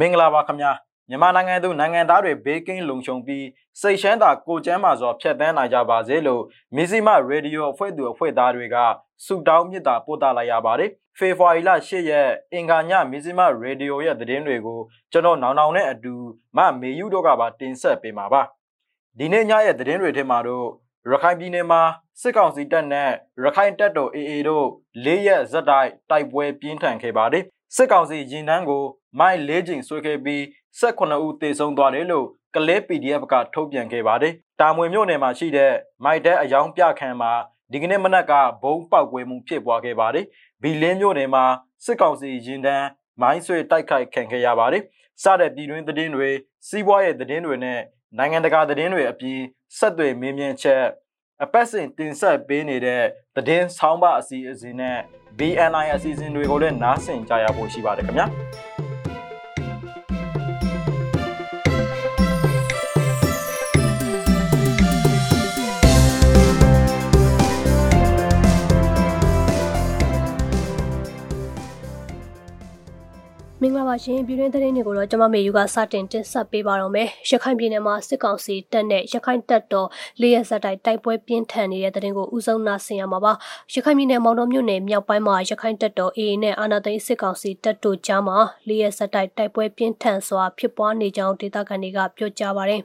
မင်္ဂလာပါခင်ဗျာမြန်မာနိုင်ငံသူနိုင်ငံသားတွေဘေးကင်းလုံခြုံပြီးစိတ်ရှမ်းသာကိုကျမ်းမာစွာဖြတ်သန်းနိုင်ကြပါစေလို့မီဇီမရေဒီယိုအဖွဲ့သူအဖွဲ့သားတွေကဆုတောင်းမေတ္တာပို့သလိုက်ရပါတယ်ဖေဖော်ဝါရီလ10ရက်အင်္ဂါညမီဇီမရေဒီယိုရဲ့သတင်းတွေကိုကျွန်တော်နောင်နောင်နဲ့အတူမမေယူတို့ကပါတင်ဆက်ပေးမှာပါဒီနေ့ညရဲ့သတင်းတွေထဲမှာတော့ရခိုင်ပြည်နယ်မှာစစ်ကောင်စီတပ်နဲ့ရခိုင်တပ်တော် AA တို့၄ရက်ဇက်တိုက်တိုက်ပွဲပြင်းထန်ခဲ့ပါတယ်စစ်ကောင်စီရင်နှန်းကို မိုက်၄ချိန်ဆွဲခဲ့ပြီး18ဦးသေဆုံးသွားတယ်လို့ကလေး PDF ကထုတ်ပြန်ခဲ့ပါတယ်။တာမွေမြို့နယ်မှာရှိတဲ့မိုက်တဲ့အယောင်ပြခန်းမှာဒီကနေ့မနက်ကဘုံပေါက်ကွဲမှုဖြစ်ပွားခဲ့ပါတယ်။ဘီလင်းမြို့နယ်မှာစစ်ကောင်စီရင်တန်းမိုင်းဆွဲတိုက်ခိုက်ခံခဲ့ရပါတယ်။စတဲ့ပြည်တွင်းသတင်းတွေစီးပွားရေးသတင်းတွေနဲ့နိုင်ငံတကာသတင်းတွေအပြင်ဆက်သွယ်မင်းမြန်းချက်အပတ်စဉ်တင်ဆက်ပေးနေတဲ့သတင်းဆောင်းပါအစီအစဉ်နဲ့ BNI အစီအစဉ်တွေကိုလည်းနားဆင်ကြရဖို့ရှိပါတယ်ခင်ဗျာ မင်္ဂလာပါရှင်ပြည်တွင်းသတင်းတွေကိုတော့ကျွန်မမေယူကစတင်တင်ဆက်ပေးပါတော့မယ်ရခိုင်ပြည်နယ်မှာစစ်ကောင်စီတပ်နဲ့ရခိုင်တပ်တော်လေးရက်ဆက်တိုက်တိုက်ပွဲပြင်းထန်နေတဲ့သတင်းကိုဦးဆုံးနာဆင်ရမှာပါရခိုင်ပြည်နယ်မောင်တော်မြို့နယ်မြောက်ပိုင်းမှာရခိုင်တပ်တော် AA နဲ့အာဏာသိမ်းစစ်ကောင်စီတပ်တို့ကြားမှာလေးရက်ဆက်တိုက်တိုက်ပွဲပြင်းထန်စွာဖြစ်ပွားနေကြောင်းဒေသခံတွေကပြောကြားပါတယ်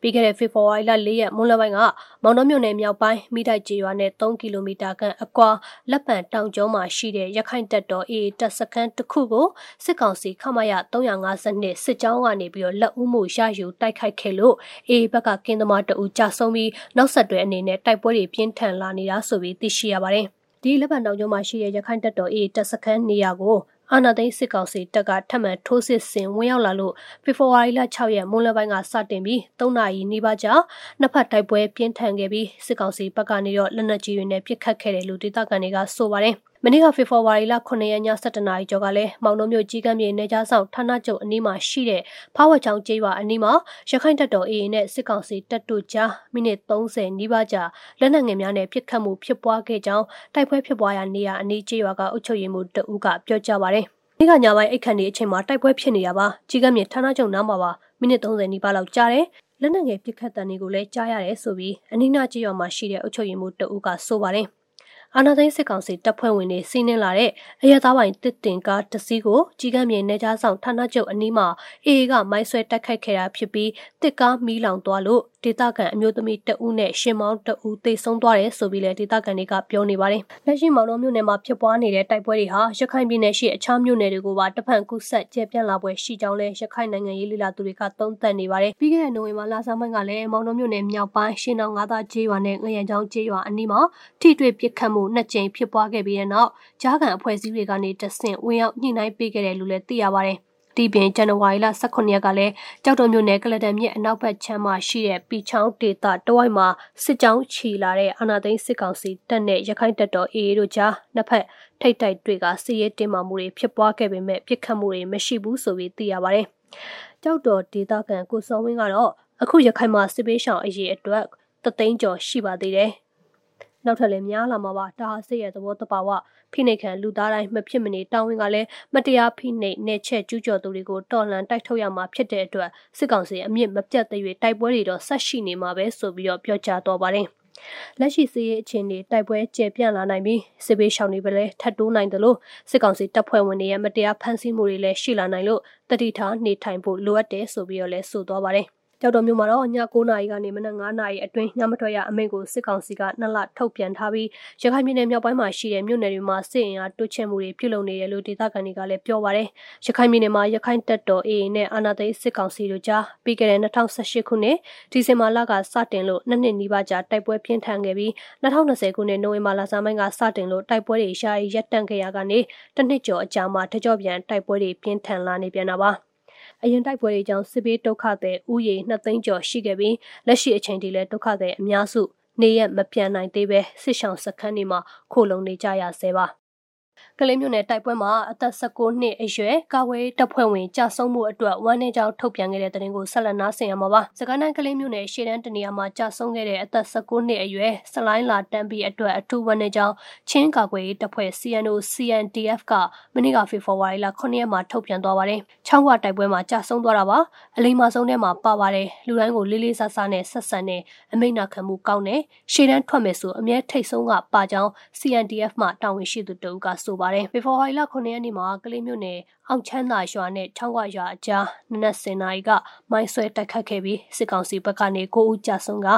ပြီးခဲ့တဲ့ဖေဖော်ဝါရီလ၄ရက်မွန်းလပိုင်းကမောင်တော်မြို့နယ်မြောက်ပိုင်းမိတိုက်ကျေးရွာနဲ့3ကီလိုမီတာခန့်အကွာလက်ပံတောင်ကျုံးမှာရှိတဲ့ရခိုင်တပ်တော် AA တပ်စခန်းတစ်ခုကိုစစ်ကောင်စီခမရ352စစ်ကြောင်းကနေပြီးတော့လက်ဦးမှုရယူတိုက်ခိုက်ခဲ့လို့ AA ဘက်ကကင်းသမားတအူကြဆုံးပြီးနောက်ဆက်တွဲအနေနဲ့တိုက်ပွဲတွေပြင်းထန်လာနေတာဆိုပြီးသိရှိရပါတယ်။ဒီလက်ပံတောင်ကျုံးမှာရှိတဲ့ရခိုင်တပ်တော် AA တပ်စခန်းနေရာကိုအာနာသိန်းစစ်ကောင်စီတပ်ကထပ်မံထိုးစစ်ဆင်ဝင်ရောက်လာလို့ဖေဖော်ဝါရီလ6ရက်မွန်းလပိုင်းကစတင်ပြီး3နာရီနီးပါးကြာနှစ်ဖက်တိုက်ပွဲပြင်းထန်ခဲ့ပြီးစစ်ကောင်စီဘက်ကနေတော့လက်နက်ကြီးတွေနဲ့ပစ်ခတ်ခဲ့တယ်လို့ဒေသခံတွေကဆိုပါတယ်။ မနေ့ကဖေဖော်ဝါရီလ9ရက်ည7:00နာရီကျော်ကလည်းမောင်နှုံမြို့ကြီးကမ်းမြေနေကြားဆောင်ဌာနချုပ်အနီးမှာရှိတဲ့ဖားဝတ်ချောင်းကျေးရွာအနီးမှာရခိုင်တပ်တော် AA နဲ့စစ်ကောင်စီတပ်တို့ကြားမိနစ်30နီးပါးကြာလက်နက်ငယ်များနဲ့ပစ်ခတ်မှုဖြစ်ပွားခဲ့ကြောင်းတိုက်ပွဲဖြစ်ပွားရာနေရာအနီးကျေးရွာကအုပ်ချုပ်ရေးမှူးတဦးကပြောကြားပါတယ်။ဒီကညပိုင်းအိတ်ခန့်ဒီအချိန်မှာတိုက်ပွဲဖြစ်နေတာပါကြီးကမ်းမြေဌာနချုပ်နားမှာပါမိနစ်30နီးပါးလောက်ကြာတယ်လက်နက်ငယ်ပစ်ခတ်တံတွေကိုလည်းကြားရတယ်ဆိုပြီးအနီးနားကျေးရွာမှာရှိတဲ့အုပ်ချုပ်ရေးမှူးတဦးကဆိုပါတယ်။ အာဏာသိမ်းစစ်ကောင်စီတပ်ဖွဲ့ဝင်တွေစီးနင်းလာတဲ့အရသားပိုင်တစ်တင်ကားတစီးကိုကြီးကမ်းမြေနေကြားဆောင်ဌာနချုပ်အနီးမှာအေအေကမိုင်းဆွဲတိုက်ခိုက်ခဲ့တာဖြစ်ပြီးတစ်ကားမီးလောင်သွားလို့ ဒေသခံအမျိုးသမီးတဦးနဲ့ရှင်မောင်းတဦးသေဆုံးသွားတယ်ဆိုပြီးလည်းဒေသခံတွေကပြောနေပါတယ်။လက်ရှိမောင်တော်မြို့နယ်မှာဖြစ်ပွားနေတဲ့တိုက်ပွဲတွေဟာရခိုင်ပြည်နယ်ရှိအခြားမြို့နယ်တွေကိုပါတဖန်ကူးဆက်ကျပြန့်လာပွဲရှိကြောင်းလည်းရခိုင်နိုင်ငံရေးလိလာသူတွေကသုံးသပ်နေပါတယ်။ပြီးခဲ့တဲ့နိုဝင်ဘာလဆန်းပိုင်းကလည်းမောင်တော်မြို့နယ်မြောက်ပိုင်းရှင်းအောင်ငါးသားကျေးရွာနဲ့ငရံချောင်းကျေးရွာအနီးမှာထိတွေ့ပစ်ခတ်မှုနှစ်ကြိမ်ဖြစ်ပွားခဲ့ပြီးတဲ့နောက်ကြားခံအဖွဲ့အစည်းတွေကနေတဆင့်ဝင်ရောက်ညှိနှိုင်းပေးခဲ့တယ်လို့လည်းသိရပါတယ်။ ဒီပြင်ဇန်နဝါရီလ18ရက်ကလည်းကြောက်တုံမြို့နယ်ကလတန်မြစ်အနောက်ဘက်ခြမ်းမှာရှိတဲ့ပီချောင်းဒေသတဝိုက်မှာစစ်ကြောင်းချီလာတဲ့အာနာသိန်းစစ်ကောင်စီတပ်နဲ့ရခိုင်တပ်တော် AA တို့ကြားနှစ်ဖက်ထိတ်တိုက်တွေကစစ်ရေးတင်းမာမှုတွေဖြစ်ပွားခဲ့ပေမဲ့ပြစ်ခတ်မှုတွေမရှိဘူးဆိုပြီးသိရပါတယ်။ကြောက်တော်ဒေသခံကိုစောဝင်းကတော့အခုရခိုင်မှာစစ်ပေးရှောင်အရေးအတွက်တသိန်းကျော်ရှိပါသေးတယ်။ နောက်ထပ်လည်းများလာမှာပါဒါဟာစိတ်ရဲ့သဘောတဘာဝဖိနှိပ်ခံလူသားတိုင်းမဖြစ်မနေတာဝန်ကလည်းမတရားဖိနှိပ်နေချက်ကျူးကျော်သူတွေကိုတော်လှန်တိုက်ထုတ်ရမှာဖြစ်တဲ့အတွက်စစ်ကောင်စီအမြင့်မပြတ်သေး၍တိုက်ပွဲတွေတော့ဆက်ရှိနေမှာပဲဆိုပြီးတော့ပြောကြားတော့ပါတယ်လက်ရှိစီးရေးအခြေအနေတိုက်ပွဲကျေပြန့်လာနိုင်ပြီးစစ်ဘေးရှောင်တွေပဲလဲထပ်တိုးနိုင်တယ်လို့စစ်ကောင်စီတပ်ဖွဲ့ဝင်တွေရဲ့မတရားဖမ်းဆီးမှုတွေလည်းရှိလာနိုင်လို့တတိထားနေထိုင်ဖို့လိုအပ်တယ်ဆိုပြီးတော့လဲဆိုသွားပါတယ်။ ကြောက်တော်မြို့မှာတော့ည9နာရီကနေမနက်9နာရီအတွင်းညမထွက်ရအမိန့်ကိုစစ်ကောင်စီကနှစ်လထုတ်ပြန်ထားပြီးရခိုင်ပြည်နယ်မြောက်ပိုင်းမှာရှိတဲ့မြို့နယ်တွေမှာစစ်အင်အားတွချဲ့မှုတွေပြုလုပ်နေတယ်လို့ဒေသခံတွေကလည်းပြောပါရယ်ရခိုင်ပြည်နယ်မှာရခိုင်တပ်တော် AA နဲ့အာဏာသိမ်းစစ်ကောင်စီတို့ကြားပြီးခဲ့တဲ့2018ခုနှစ်ဒီဇင်ဘာလကစတင်လို့နှစ်နှစ်နီးပါးကြာတိုက်ပွဲပြင်းထန်ခဲ့ပြီး2020ခုနှစ်နိုဝင်ဘာလဆန်းပိုင်းကစတင်လို့တိုက်ပွဲတွေရှားရပ်တန့်ခဲ့ရကနေတစ်နှစ်ကျော်အကြာမှာတကြော့ပြန်တိုက်ပွဲတွေပြင်းထန်လာနေပြန်တာပါ အရင်တိုက်ပွဲတွေကြောင့်စစ်ဘေးဒုက္ခသည်ဥယေ2သိန်းကျော်ရှိခဲ့ပြီးလက်ရှိအချိန်ထိလည်းဒုက္ခသည်အများစုနေရမပြန်နိုင်သေးပဲစစ်ဆောင်စခန်းတွေမှာခိုလုံနေကြရဆဲပါက လေးမျိုးနယ်တိုက်ပွဲမှာအသက်16နှစ်အရွယ်ကာဝေးတပ်ဖွဲ့ဝင်ကြာဆုံးမှုအတွက်ဝမ်းနည်းကြောင်းထုတ်ပြန်ခဲ့တဲ့တဲ့ရင်ကိုဆက်လက်နားဆင်ရမှာပါ။စကိုင်းတိုင်းကလေးမျိုးနယ်ရှေ့တန်းတနေရာမှာကြာဆုံးခဲ့တဲ့အသက်16နှစ်အရွယ်စလိုင်းလာတန်ပြီးအတွက်အထူးဝမ်းနည်းကြောင်းချင်းကာကွယ်ရေးတပ်ဖွဲ့ CNO CNDF ကမနေ့ကဖေဖော်ဝါရီလ9ရက်မှာထုတ်ပြန်သွားပါတယ်။ချောင်းဝတိုက်ပွဲမှာကြာဆုံးသွားတာပါ။အလိမ္မာဆုံးထဲမှာပါပါတယ်။လူတိုင်းကိုလေးလေးစားစားနဲ့ဆက်ဆံတဲ့အမိန့်နာခံမှုကောင်းတယ်။ရှေ့တန်းထွက်မယ်ဆိုအမြဲထိတ်ဆုံးကပါကြောင်း CNDF မှတာဝန်ရှိသူတဦးကဆိုပါတယ်ဖေဖော်ဝါရီလ9ရက်နေ့မှာကလေးမြို့နယ်အောင်ချမ်းသာရွာနဲ့ချောင်းဝရွာအကြားနနက်စင်နာရီကမိုင်းဆွဲတိုက်ခတ်ခဲ့ပြီးစစ်ကောင်စီဘက်ကနေ9ဦးကြာဆုံးက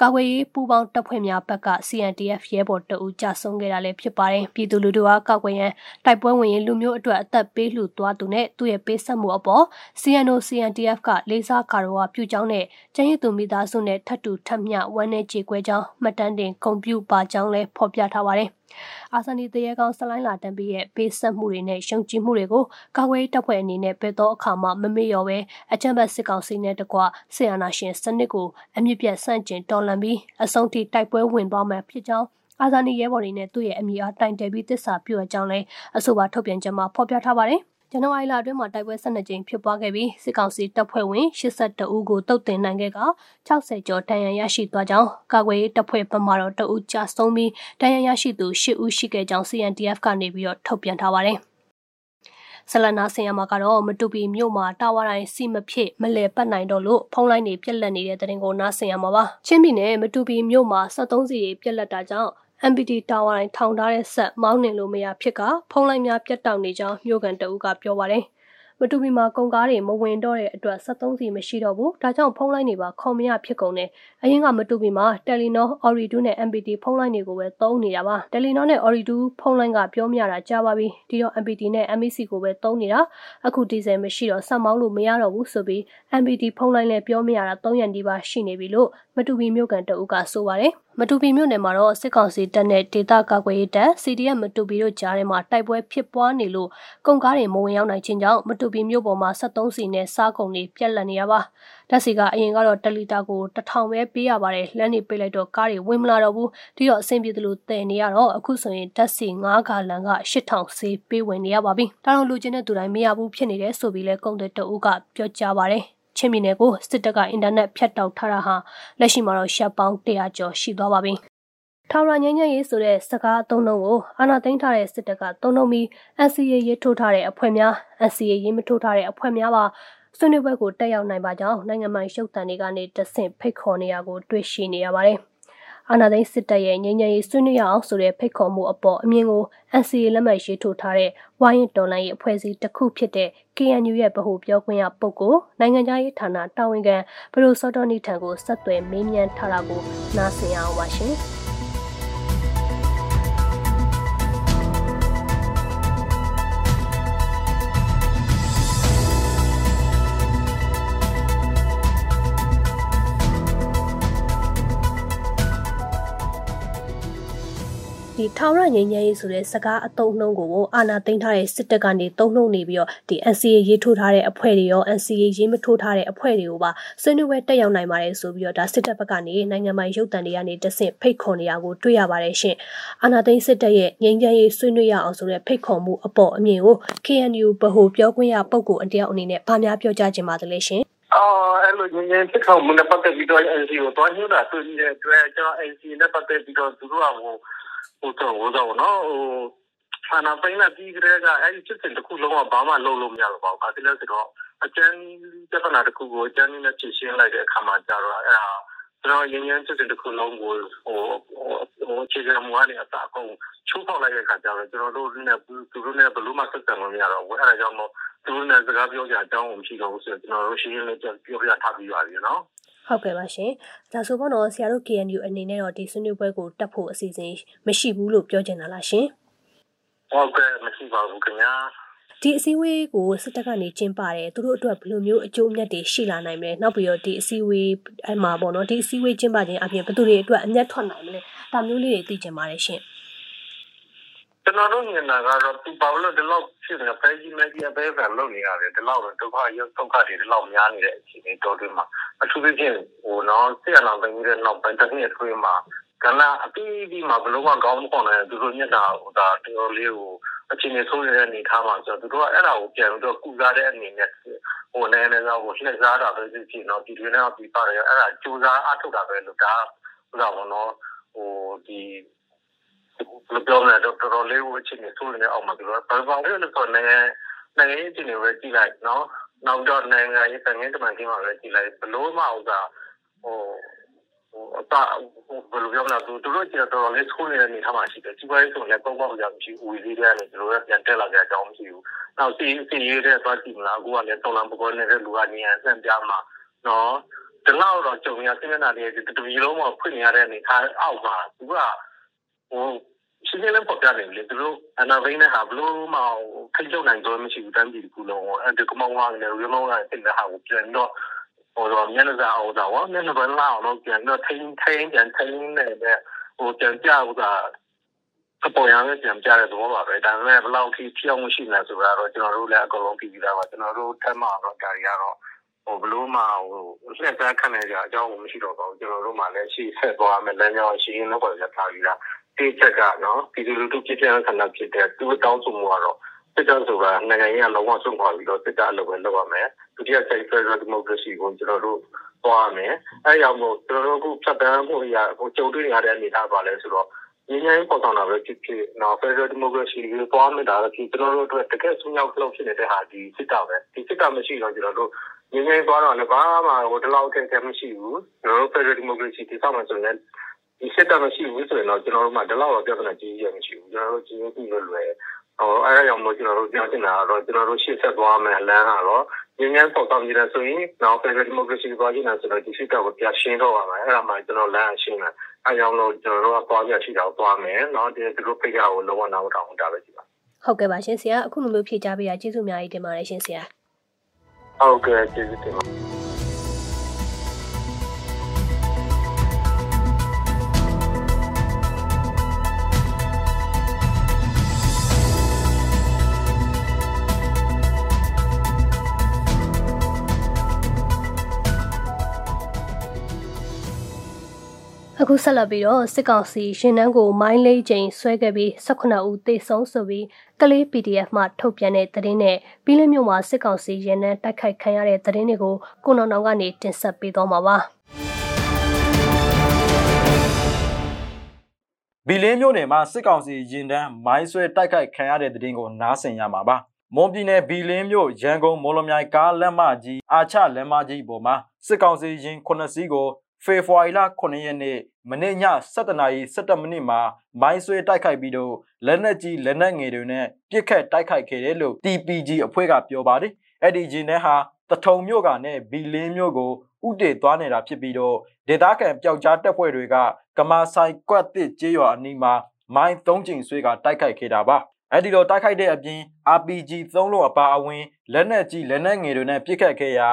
ကာကွယ်ရေးပူးပေါင်းတပ်ဖွဲ့များဘက်က CNDF ရဲဘော်တအူကြဆုံးခဲ့တာလည်းဖြစ်ပါတယ်။ပြည်သူလူထုကကောက်ကွယ်ရန်တိုက်ပွဲဝင်ရင်လူမျိုးအတွက်အသက်ပေးလှူသွားသူနဲ့သူ့ရဲ့ပေးဆက်မှုအပေါ် CNO CNDF ကလေးစားကာရောပြုကြောင်းနဲ့ကျန်းရည်သူမိသားစုနဲ့ထပ်တူထပ်မျှဝမ်းနဲ့ကြေကွဲကြောင်းမှတ်တမ်းတင်ဂုဏ်ပြုပါကြောင်းလည်းဖော်ပြထားပါတယ်။ အာဆန်နီတရေကောင်ဆလိုင်းလာတန်ပြီးရဲ့ပေးဆက်မှုတွေနဲ့ရှုံချမှုတွေကိုကာကွယ်တပ်ဖွဲ့အနေနဲ့ပဲတော့အခါမှမမေ့လျော်ပဲအကြံဘတ်စစ်ကောင်စီနဲ့တကွဆီယနာရှင်စနစ်ကိုအမြင့်ပြတ်ဆန့်ကျင်တော်လှန်ပြီးအဆုံးထိတိုက်ပွဲဝင်သွားမှာဖြစ်ကြောင်းအာဇာနည်ရဲဘော်တွေနဲ့သူ့ရဲ့အမိအားတိုင်တယ်ပြီးတစ္ဆာပြုအကြောင်းလဲအဆိုပါထုတ်ပြန်ချက်မှာဖော်ပြထားပါတယ်။ ဇန်နဝါရီလအတွင်းမှာတိုက်ပွဲ12ကြိမ်ဖြစ်ပွားခဲ့ပြီးစစ်ကောင်စီတပ်ဖွဲ့ဝင်82ဦးကိုတုတ်တင်နိုင်ခဲ့က60ကျော်တန်ရန်ရရှိသွားကြောင်းကာကွယ်ရေးတပ်ဖွဲ့ဘက်မှတော့တအူးကြဆုံးပြီးတန်ရန်ရရှိသူ10ဦးရှိခဲ့ကြောင်း CNDF ကနေပြီးတော့ထုတ်ပြန်ထားပါတယ်။ဆလနာဆင်ရမှာကတော့မတူပီမြို့မှာတာဝါတိုင်းစီမဖြစ်မလဲပတ်နိုင်တော့လို့ဖုံးလိုက်နေပြက်လက်နေတဲ့တဲ့ရင်ကိုနားဆင်ရမှာပါချင်းပြည်နယ်မတူပီမြို့မှာ73စီပြက်လက်တာကြောင့် MPT တာဝါတိုင်းထောင်ထားတဲ့ဆက်မောင်းနှင်လို့မရဖြစ်ကဖုံးလိုက်များပြတ်တောက်နေကြောင်းမြို့ကန်တအုပ်ကပြောပါတယ်။ မတူပီမှာကုန်ကားတွေမဝင်တော့တဲ့အတွက်73စီမရှိတော့ဘူး။ဒါကြောင့်ဖုန်းလိုင်းတွေပါခုံမရဖြစ်ကုန်တယ်။အရင်ကမတူပီမှာ Telenor, Ooredoo နဲ့ MPT ဖုန်းလိုင်းတွေကိုပဲသုံးနေတာပါ။ Telenor နဲ့ Ooredoo ဖုန်းလိုင်းကပြောမရတာကြားပါပြီ။ဒီတော့ MPT နဲ့ MEC ကိုပဲသုံးနေတာ။အခုဒီဇယ်မရှိတော့ဆက်မောင်းလို့မရတော့ဘူးဆိုပြီး MPT ဖုန်းလိုင်းလည်းပြောမရတာ3ရက်နီးပါးရှိနေပြီလို့မတူပီမြို့ကန်တအုပ်ကဆိုပါတယ်။မတူပီမြို့နယ်မှာတော့စစ်ကောင်စီတပ်နဲ့ဒေသကာကွယ်ရေးတပ် CDF မတူပီတို့ကြားထဲမှာတိုက်ပွဲဖြစ်ပွားနေလို့ကုန်ကားတွေမဝင်ရောက်နိုင်ခြင်းကြောင့်မတူပီမြို့ပေါ်မှာ73စီနဲ့စားကုန်တွေပြက်လက်နေရပါဓာတ်စီကအရင်ကတော့1လီတာကို1000ပဲပေးရပါတယ်လမ်းနေပေးလိုက်တော့ကားတွေဝင်မလာတော့ဘူးဒီတော့အဆင်ပြေသလိုတည်နေရတော့အခုဆိုရင်ဓာတ်စီ9ခါလန်က8000စီပေးဝင်နေရပါပြီဒါတော့လူချင်းတဲ့သူတိုင်းမရဘူးဖြစ်နေတယ်ဆိုပြီးလဲကုန်တဲ့တအုပ်ကပြောကြားပါတယ်ချင်းပြည်နယ်ကိုစစ်တပ်ကအင်တာနက်ဖြတ်တောက်ထားတာဟာလက်ရှိမှာတော့ရှက်ပေါင်း100ကျော်ရှိသွားပါပြီ။ ထောင်ရငင်းငယ်ရေးဆိုတဲ့စကားအသုံးလုံးကိုအာဏာသိမ်းထားတဲ့စစ်တပ်ကသုံးလုံးပြီး NCA ရေးထိုးထားတဲ့အဖွဲ့များ NCA ရေးမထိုးထားတဲ့အဖွဲ့များပါဆွေးနွေးပွဲကိုတက်ရောက်နိုင်ပါကြောင်းနိုင်ငံပိုင်ရုပ်သံတွေကနေတဆင့်ဖိတ်ခေါ်နေရကိုတွေ့ရှိနေရပါတယ်။အာဏာသိမ်းစစ်တပ်ရဲ့ငြိမ်းချမ်းရေးဆွေးနွေးရအောင်ဆိုတဲ့ဖိတ်ခေါ်မှုအပေါ်အမြင်ကို NCA လက်မှတ်ရေးထိုးထားတဲ့ဝိုင်းရင်တော်လိုင်းရဲ့အဖွဲ့အစည်းတစ်ခုဖြစ်တဲ့ KNU ရဲ့ဗဟိုပြောခွင့်ရပုဂ္ဂိုလ်နိုင်ငံခြားရေးဌာနတာဝန်ခံဘရိုစောတော်နီထံကိုဆက်သွယ်မေးမြန်းထားတာကိုနားဆင်ရအောင်ပါရှင်။ ဒီထောင်ရငြိမ်းချမ်းရေးဆိုတဲ့စကားအတုံးနှုံးကိုအာဏာသိမ်းထားတဲ့စစ်တပ်ကနေတုံ့နှုံနေပြီးတော့ဒီ NCA ရေးထိုးထားတဲ့အဖွဲ့တွေရော NCA ရေးမထိုးထားတဲ့အဖွဲ့တွေကိုပါဆွေးနွေးပွဲတက်ရောက်နိုင်ပါတယ်ဆိုပြီးတော့ဒါစစ်တပ်ဘက်ကနေနိုင်ငံပိုင်ရုပ်သံတွေကနေတဆင့်ဖိတ်ခေါ်နေရကိုတွေ့ရပါတယ်ရှင်။အာဏာသိမ်းစစ်တပ်ရဲ့ငြိမ်းချမ်းရေးဆွေးနွေးရအောင်ဆိုတဲ့ဖိတ်ခေါ်မှုအပေါ်အမြင်ကို KNU ဗဟိုပြောခွင့်ရပုဂ္ဂိုလ်အတယောက်အနေနဲ့ဗာများပြောကြားခြင်းပါသလဲရှင်။အော်အဲ့လိုငင်းငင်းဖြစ်ခေါ်မှုနဲ့ပတ်သက်ပြီးတော့ NC ကိုတွားညှို့တာဆိုတဲ့အတွက်ကျွန်တော် NC နဲ့ပတ်သက်ပြီးတော့သူတို့ကဟို ဟိုတော့ဟိုတော့နော်ဟိုဆန္ဒပိုင်းနဲ့ပြီးကြတဲ့ကအဲ့ဒီစစ်စစ်တစ်ခုလုံးကဘာမှလုပ်လို့မရတော့ပါဘူး။ဒါတည်းလဲဆိုတော့အကျန်းပြဿနာတစ်ခုကိုအကျန်းနဲ့ဖြေရှင်းလိုက်တဲ့အခါမှာကျတော့အဲ့ဒါကျွန်တော်ရင်းရင်းစစ်စစ်တစ်ခုလုံးကိုဟိုဟိုအခြေခံမူကနေအစအကုန်ချိုးဖောက်လိုက်တဲ့အခါကျတော့ကျွန်တော်တို့နဲ့သူတို့နဲ့ဘယ်လိုမှဆက်ဆံလို့မရတော့ဘူး။အဲ့ဒါကြောင့်မို့သူတို့နဲ့စကားပြောကြအကြောင်းမရှိတော့ဘူးဆိုတော့ကျွန်တော်တို့ရှင်းရှင်းလေးပြောပြထားပြီးပါပြီနော်။ ဟုတ်ကဲ့ပါရှင်။ဒါဆိုပေါ့နော်ဆရာတို့ KNU အနေနဲ့တော့ဒီဆွေးနွေးပွဲကိုတက်ဖို့အစီအစဉ်မရှိဘူးလို့ပြောချင်တာလားရှင်။ဟုတ်ကဲ့မရှိပါဘူးခင်ဗျာ။ဒီအစည်းအဝေးကိုစစ်တပ်ကနေကျင်းပတယ်သူတို့အတွက်ဘယ်လိုမျိုးအကျိုးအမြတ်တွေရှိလာနိုင်မလဲနောက်ပြီးတော့ဒီအစည်းအဝေးအမှာပေါ့နော်ဒီအစည်းအဝေးကျင်းပခြင်းအပြင်ဘယ်သူတွေအတွက်အမြတ်ထွက်နိုင်မလဲဒါမျိုးလေးတွေသိချင်ပါတယ်ရှင်အ ကျွန်တော်တို့မြင်တာကတော့သူဘာလို့ဒီလောက်ဖြစ်နေဖဲကြီးမဲကြီးအသေးအံလုပ်နေရတယ်ဒီလောက်တော့ဒုက္ခရုပ်ဒုက္ခတွေဒီလောက်များနေတဲ့အခြေအနေတော်တွင်မှာအထူးသဖြင့်ဟိုနော်ဆရာတော်ပိုင်းရဲ့နောက်ပိုင်းတစ်နှစ်အတွင်းမှာကလာအပြီးပြီးမှာဘလို့ကကောင်းမခွန်တယ်သူတို့ညက်တာဟိုဒါတော်တော်လေးကိုအခြေအနေဆိုးနေတဲ့အနေထားမှာဆိုတော့သူတို့ကအဲ့ဒါကိုပြန်ပြီးတော့ကုစားတဲ့အနေနဲ့ဟိုနည်းနည်းတော့ဟိုလှည့်စားတာပဲဖြစ်ဖြစ်နော်ဒီတွင်တော့ပြီးပါတယ်အဲ့ဒါစူးစမ်းအထုတ်တာပဲလို့ဒါဟိုတော့နော်ဟိုဒီ ဘယ်ပြောမလဲတော့တော်တော်လေးကိုအခြေအနေဆိုးနေအောင်မှာသူတို့ဘာဘာလို့လဲဆိုတော့နိုင်ငံနိုင်ငံရေးအခြေအနေပဲကြည့်လိုက်နော်နောက်တော့နိုင်ငံရေးတငင်းတမန်ကြီးမှာပဲကြည့်လိုက်ဘလို့မှဥစားဟိုဟိုအတာဘယ်လိုပြောမလဲသူတို့ကျတော့တော်တော်လေးဆိုးနေတဲ့အနေထားမှာရှိတယ်စီးပွားရေးဆိုလည်းပုံပေါက်ကြမရှိဦးဝီလေးတွေကနေတို့လည်းပြန်တက်လာကြအကြောင်းမရှိဘူးနောက်စီစီရေးတဲ့သွားကြည့်မလားအခုကလည်းတော်လန်ပကောနေတဲ့လူကနေအဆန့်ပြမှာနော်ဒီလောက်တော့ကြုံရစိမ့်နာတွေတတူကြီးလုံးမှာဖွင့်ရတဲ့အနေထားအောက်မှာသူက ဟိုရှင်းရှင်းလင်းပေါ်ပြနေလေသူတို့အနာဗိန်းနဲ့ဟာဘလို့မထိချုပ်နိုင်တော့မရှိဘူးတန်းပြည်ကူလုံးအဲဒီကမောင်းဝါနဲ့ရီမောင်းကတင်တဲ့ဟာကိုပြန်တော့ဟိုတော့မျက်နှာစာအောင်တော့မျက်နှာပန်းလာအောင်ပြန်တော့ထိန်းထိန်းပြန်ထိန်းနေတဲ့ဟိုပြန်ပြဥသာအပေါ်ရမ်းပြန်ပြတဲ့သဘောပါပဲဒါပေမဲ့ဘယ်လောက်ထိထိအောင်မရှိလဲဆိုတာတော့ကျွန်တော်တို့လည်းအကုန်လုံးပြီးပြီးသားပါကျွန်တော်တို့ထက်မှတော့ဒါတွေကတော့ဟိုဘလို့မှဟိုလက်သက်ခံနေကြအကြောင်းမရှိတော့ပါဘူးကျွန်တော်တို့မှလည်းရှိဆက်သွားမယ်လမ်းကြောင်းရှိရင်တော့ပေါ်ရထားပြီးသား တိချက်ကနော်ပြည်သူလူထုပြည်ပြန်ဆန္ဒဖြစ်တဲ့သူတောင်းဆိုမှုကတော့စစ်တပ်ဆိုတာနိုင်ငံရေးအလုံးဝဆုံးခွာပြီးတော့စစ်တပ်အလုပ်ပဲလုပ်ရမယ်ဒုတိယစိတ်ဖက်ဒရယ်ဒီမိုကရေစီကိုကျွန်တော်တို့သွားမယ်အဲကြောင့်မို့ကျွန်တော်တို့အခုဖြတ်တန်းမှုရဟိုကြုံတွေ့ရတဲ့အနေအထားပါလဲဆိုတော့ငင်းငင်းပေါ်ဆောင်တာပဲဖြစ်ဖြစ်နော်ဖက်ဒရယ်ဒီမိုကရေစီကိုသွားမယ်ဒါလည်းကျွန်တော်တို့အတွက်တကယ်ဆုံးရောက်လို့ဖြစ်နေတဲ့ဟာဒီစစ်တပ်ပဲဒီစစ်တပ်မရှိတော့ကျွန်တော်တို့ငင်းငင်းသွားတော့လည်းဘာမှဟိုတလောက်အခက်အခဲမရှိဘူးကျွန်တော်တို့ဖက်ဒရယ်ဒီမိုကရေစီတည်ဆောက်မှဆိုရင် ဒီစက်တာမရှိဘူးဆိုရင်တော့ကျွန်တော်တို့မှဒီလောက်တော့ပြဿနာကြီးကြီးရမရှိဘူးကျွန်တော်တို့ကြီးကြီးကြီးလွယ်လွယ်ဟိုအဲ့ဒါကြောင့်မို့ကျွန်တော်တို့ပြောချင်တာကတော့ကျွန်တော်တို့ရှေ့ဆက်သွားမယ်လမ်းကတော့ငြင်းငန်းပေါက်တောင်းကြည့်ရဆိုရင်နောက် Federal Democracy ကိုပြောချင်တာဆိုတော့ဒီစစ်တပ်ကိုပြရှင်းတော့ပါမယ်အဲ့ဒါမှကျွန်တော်လမ်းရှင်းတာအဲ့ကြောင့်လို့ကျွန်တော်တို့ကသွားပြရှိတာကိုသွားမယ်နောက်ဒီသူတို့ဖိတ်ရကိုလုံးဝနောက်ထောင်တာပဲရှိပါဟုတ်ကဲ့ပါရှင်ဆရာအခုလိုမျိုးဖြည့်ကြပေးတာကျေးဇူးအများကြီးတင်ပါတယ်ရှင်ဆရာဟုတ်ကဲ့ကျေးဇူးတင်ပါ အခုဆက်လက်ပြီးတော့စစ်ကောင်စီရှင်နှန်းကိုမိုင်းလေးချိန်ဆွဲခဲ့ပြီး18ဦးသေဆုံးဆိုပြီးကလေး PDF မှထုတ်ပြန်တဲ့သတင်းနဲ့ပြီးလင်းမြို့မှာစစ်ကောင်စီရင်နှန်းတိုက်ခိုက်ခံရတဲ့သတင်းတွေကိုကိုနောင်နောင်ကနေတင်ဆက်ပေးသွားမှာပါဘီလင်းမြို့နယ်မှာစစ်ကောင်စီရင်တန်းမိုင်းဆွဲတိုက်ခိုက်ခံရတဲ့တဲ့တင်ကိုနားဆင်ရမှာပါမွန်ပြည်နယ်ဘီလင်းမြို့ရန်ကုန်မော်လမြိုင်ကားလက်မကြီးအာချလက်မကြီးပေါ်မှာစစ်ကောင်စီရင်9စီးကို ဖေဖော်ဝါရီလ9ရက်နေ့မနေ့ည7:00နာရီ17မိနစ်မှာမိုင်းဆွဲတိုက်ခိုက်ပြီးတော့လက်နက်ကြီးလက်နက်ငယ်တွေနဲ့ပစ်ခတ်တိုက်ခိုက်ခဲ့တယ်လို့ TPG အဖွဲ့ကပြောပါတယ်။အဲ့ဒီဂျင်းနဲ့ဟာတထုံမြို့ကနဲ့ဘီလင်းမြို့ကိုဥတေသွားနေတာဖြစ်ပြီးတော့ဒေသခံပျောက်ကြားတပ်ဖွဲ့တွေကကမာဆိုင်ကွက်တစ်ကျေးရွာအနီးမှာမိုင်း၃ချိန်ဆွဲကတိုက်ခိုက်ခဲ့တာပါ။အဲ့ဒီတော့တိုက်ခိုက်တဲ့အပြင် RPG 3လုံးအပါအဝင်လက်နက်ကြီးလက်နက်ငယ်တွေနဲ့ပစ်ခတ်ခဲ့ရာ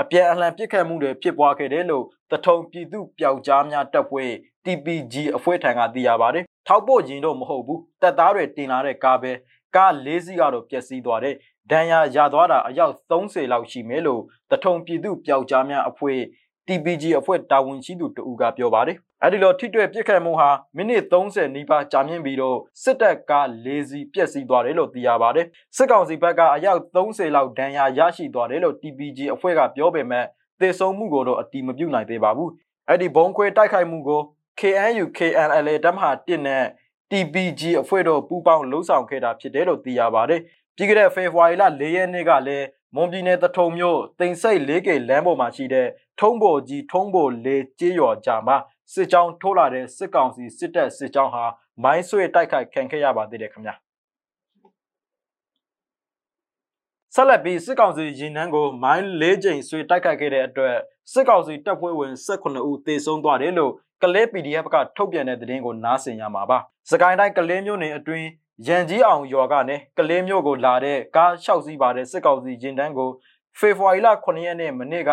အပြန်အလှန်ပစ်ခတ်မှုတွေဖြစ်ပွားခဲ့တယ်လို့ တထုံပြည်သူပျောက်ကြားများတပ်ဖွဲ့ TPG အဖွဲ့ထံကသိရပါတယ်။ထောက်ပို့ခြင်းတော့မဟုတ်ဘူး။တပ်သားတွေတင်လာတဲ့ကားပဲကား၄စီးကတော့ပျက်စီးသွားတယ်။ဒဏ်ရာရသွားတာအယောက်30လောက်ရှိမယ်လို့တထုံပြည်သူပျောက်ကြားများအဖွဲ့ TPG အဖွဲ့တာဝန်ရှိသူတဦးကပြောပါတယ်။အဲဒီလိုထိတွေ့ပြစ်ခတ်မှုဟာမိနစ်30နီးပါးကြာမြင့်ပြီးတော့စစ်တပ်က၄စီးပျက်စီးသွားတယ်လို့သိရပါတယ်။စစ်ကောင်စီဘက်ကအယောက်30လောက်ဒဏ်ရာရရှိသွားတယ်လို့ TPG အဖွဲ့ကပြောပေမဲ့ သေဆုံးမှုကိုတော့အတိမပြုနိုင်သေးပါဘူး။အဲ့ဒီဘုံခွဲတိုက်ခိုက်မှုကို KNU KNLA တပ်မဟာ1နဲ့ TPG အဖွဲ့တို့ပူးပေါင်းလှုပ်ဆောင်ခဲ့တာဖြစ်တယ်လို့သိရပါတယ်။ပြီးခဲ့တဲ့ဖေဖော်ဝါရီလ၄ရက်နေ့ကလည်းမွန်ပြည်နယ်တထုံမြို့တင်စိတ် 4K လမ်းပေါ်မှာရှိတဲ့ထုံးပေါ်ကြီးထုံးပေါ်လေးကျေးရွာကြားမှာစစ်ကြောင်းထိုးလာတဲ့စစ်ကောင်စီစစ်တပ်စစ်ကြောင်းဟာမိုင်းဆွဲတိုက်ခိုက်ခံခဲ့ရပါသေးတယ်ခင်ဗျာ ဆက်လက်ပြီးစစ်ကောင်စီရင်နှန်းကိုမိုင်း၄ကြိမ်ဆွဲတိုက်ခိုက်ခဲ့တဲ့အတွက်စစ်ကောင်စီတပ်ဖွဲ့ဝင်18ဦးသေဆုံးသွားတယ်လို့ကလေး PDF ကထုတ်ပြန်တဲ့သတင်းကိုနားဆင်ရမှာပါ။စကိုင်းတိုင်းကလေးမြို့နယ်အတွင်းရန်ကြီးအောင်ရွာကနေကလေးမြို့ကိုလာတဲ့ကား၆စီးပါတဲ့စစ်ကောင်စီရင်တန်းကိုဖေဖော်ဝါရီလ9ရက်နေ့မနေ့က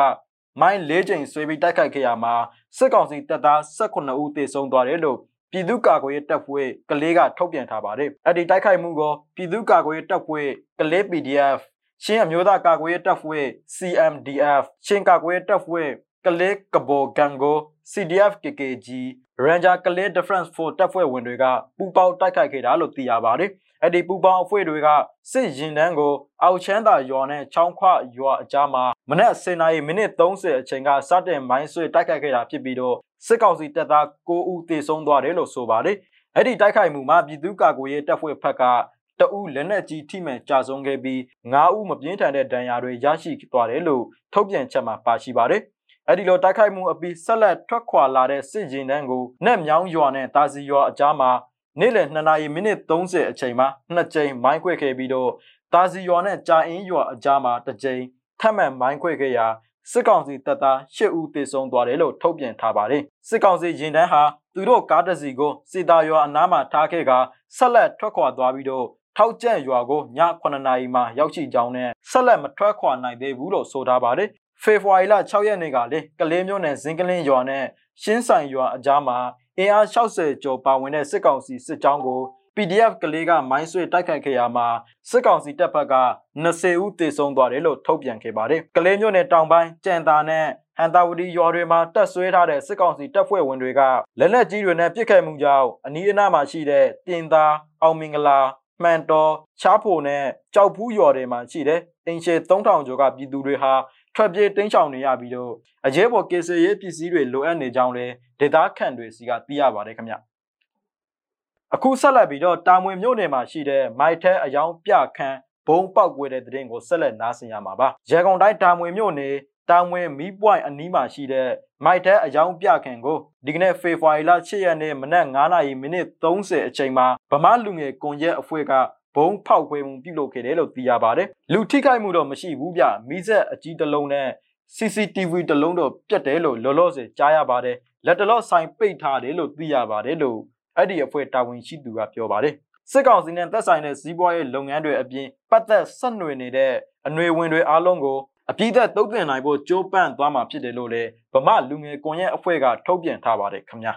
မိုင်း၄ကြိမ်ဆွဲပြီးတိုက်ခိုက်ခဲ့ရမှာစစ်ကောင်စီတပ်သား18ဦးသေဆုံးသွားတယ်လို့ပြည်သူ့ကာကွယ်ရေးတပ်ဖွဲ့ကလေးကထုတ်ပြန်ထားပါတယ်။အဲ့ဒီတိုက်ခိုက်မှုကိုပြည်သူ့ကာကွယ်ရေးတပ်ဖွဲ့ကလေး PDF ရှင်းအမျိုးသားကာကွယ်ရေးတပ်ဖွဲ့ CMDF ရှင်းကာကွယ်ရေးတပ်ဖွဲ့ကလေးကဘောဂန်ကို CDF KKG Ranger ကလေး Defense Force တပ်ဖွဲ့ဝင်တွေကပူပေါင်းတိုက်ခိုက်ခဲ့တာလို့သိရပါတယ်။အဲ့ဒီပူပေါင်းအဖွဲ့တွေကစစ်ရင်တန်းကိုအောက်ချမ်းသာရွာနဲ့ချောင်းခွရွာအကြားမှာမနက်10:00နာရီမိနစ်30အချိန်ကစတင်မိုင်းဆွဲတိုက်ခိုက်ခဲ့တာဖြစ်ပြီးတော့စစ်ကောင်စီတပ်သား9ဦးသေဆုံးသွားတယ်လို့ဆိုပါတယ်။အဲ့ဒီတိုက်ခိုက်မှုမှာပြည်သူ့ကာကွယ်ရေးတပ်ဖွဲ့ဖက်က တအူးလက်နက်ကြီးထိမှန်ကြာဆုံးခဲ့ပြီး9ဦးမပြင်းထန်တဲ့ဒဏ်ရာတွေရရှိသွားတယ်လို့ထုတ်ပြန်ချက်မှာပါရှိပါတယ်။အဲ့ဒီလိုတိုက်ခိုက်မှုအပြီးဆက်လက်ထွက်ခွာလာတဲ့စစ်ရင်တန်းကိုနက်မြောင်းရွာနဲ့တာစီရွာအကြားမှာနေ့လယ်2နာရီမိနစ်30အချိန်မှာနှစ်ကြိမ်မိုင်းခွဲခဲ့ပြီးတော့တာစီရွာနဲ့ကြာအင်းရွာအကြားမှာတစ်ကြိမ်ထပ်မံမိုင်းခွဲခဲ့ရာစစ်ကောင်စီတပ်သား၈ဦးသေဆုံးသွားတယ်လို့ထုတ်ပြန်ထားပါတယ်စစ်ကောင်စီရင်တန်းဟာသူတို့ကားတစ်စီးကိုစီတာရွာအနားမှာထားခဲ့ကဆက်လက်ထွက်ခွာသွားပြီးတော့ ထောက်ကျန့်ရွာကိုည9နာရီမှာရောက်ရှိကြောင်းနဲ့ဆက်လက်မထွက်ခွာနိုင်သေးဘူးလို့ဆိုထားပါတယ်ဖေဖော်ဝါရီလ6ရက်နေ့ကလေကလေးမျိုးနယ်ဇင်းကလင်းရွာနဲ့ရှင်းဆိုင်ရွာအကြားမှာအင်အား60ကျော်ပါဝင်တဲ့စစ်ကောင်စီစစ်ကြောင်းကို PDF ကလေးကမိုင်းဆွဲတိုက်ခိုက်ခဲ့ရမှာစစ်ကောင်စီတပ်ဖက်က20ဦးသေဆုံးသွားတယ်လို့ထုတ်ပြန်ခဲ့ပါတယ်။ကလေးမျိုးနယ်တောင်ပိုင်းကြံတာနဲ့ဟန်တာဝတီရွာတွေမှာတက်ဆွဲထားတဲ့စစ်ကောင်စီတပ်ဖွဲ့ဝင်တွေကလက်နက်ကြီးတွေနဲ့ပစ်ခတ်မှုကြောင့်အနီးအနားမှာရှိတဲ့တင်သားအောင်မင်္ဂလာ မှန်တော်ချားဖို့နဲ့ကြောက်ဖူးရွာတွေမှာရှိတဲ့အင်ရှေ3000ကျော်ကပြည်သူတွေဟာထွက်ပြေးတင်းချောင်နေရပြီးတော့အရေးပေါ်ကေဆယ်ရေးပစ္စည်းတွေလိုအပ်နေကြောင်းလဲဒေတာခန့်တွေစီကသိရပါတယ်ခင်ဗျအခုဆက်လက်ပြီးတော့တာမွေမြို့နယ်မှာရှိတဲ့မိုက်ထဲအယောင်ပြခန်းဘုံပေါက်ကွဲတဲ့တရင်ကိုဆက်လက်နားဆင်ရမှာပါရေကုန်တိုင်းတာမွေမြို့နယ် တာမွေမီးပွိုင်အနီးမှာရှိတဲ့မိုက်ထဲအယောင်ပြခန်းကိုဒီကနေ့ဖေဖော်ဝါရီလ6ရက်နေ့မနက်9:00နာရီမိနစ်30အချိန်မှာဗမာလူငယ်ကွန်ရက်အဖွဲ့ကဘုံဖောက်ခွဲမှုပြုလုပ်ခဲ့တယ်လို့သိရပါတယ်လူထိခိုက်မှုတော့မရှိဘူးဗျမိဆက်အကြီးတစ်လုံးနဲ့ CCTV တစ်လုံးတော့ပြတ်တယ်လို့လောလောဆယ်ကြားရပါတယ်လက်တလော့ဆိုင်ပိတ်ထားတယ်လို့သိရပါတယ်လို့အဲ့ဒီအဖွဲ့တာဝန်ရှိသူကပြောပါတယ်စစ်ကောင်စီနဲ့သက်ဆိုင်တဲ့စီးပွားရေးလုပ်ငန်းတွေအပြင်ပတ်သက်ဆက်နွယ်နေတဲ့အနှွေဝင်တွေအားလုံးကို အပြည့်သက်တုံ့ပြန်နိုင်ဖို့ကြိုးပမ်းသွားမှာဖြစ်တယ်လို့လည်းဗမာလူငယ်ကွန်ရက်အဖွဲ့ကထုတ်ပြန်ထားပါတယ်ခင်ဗျာ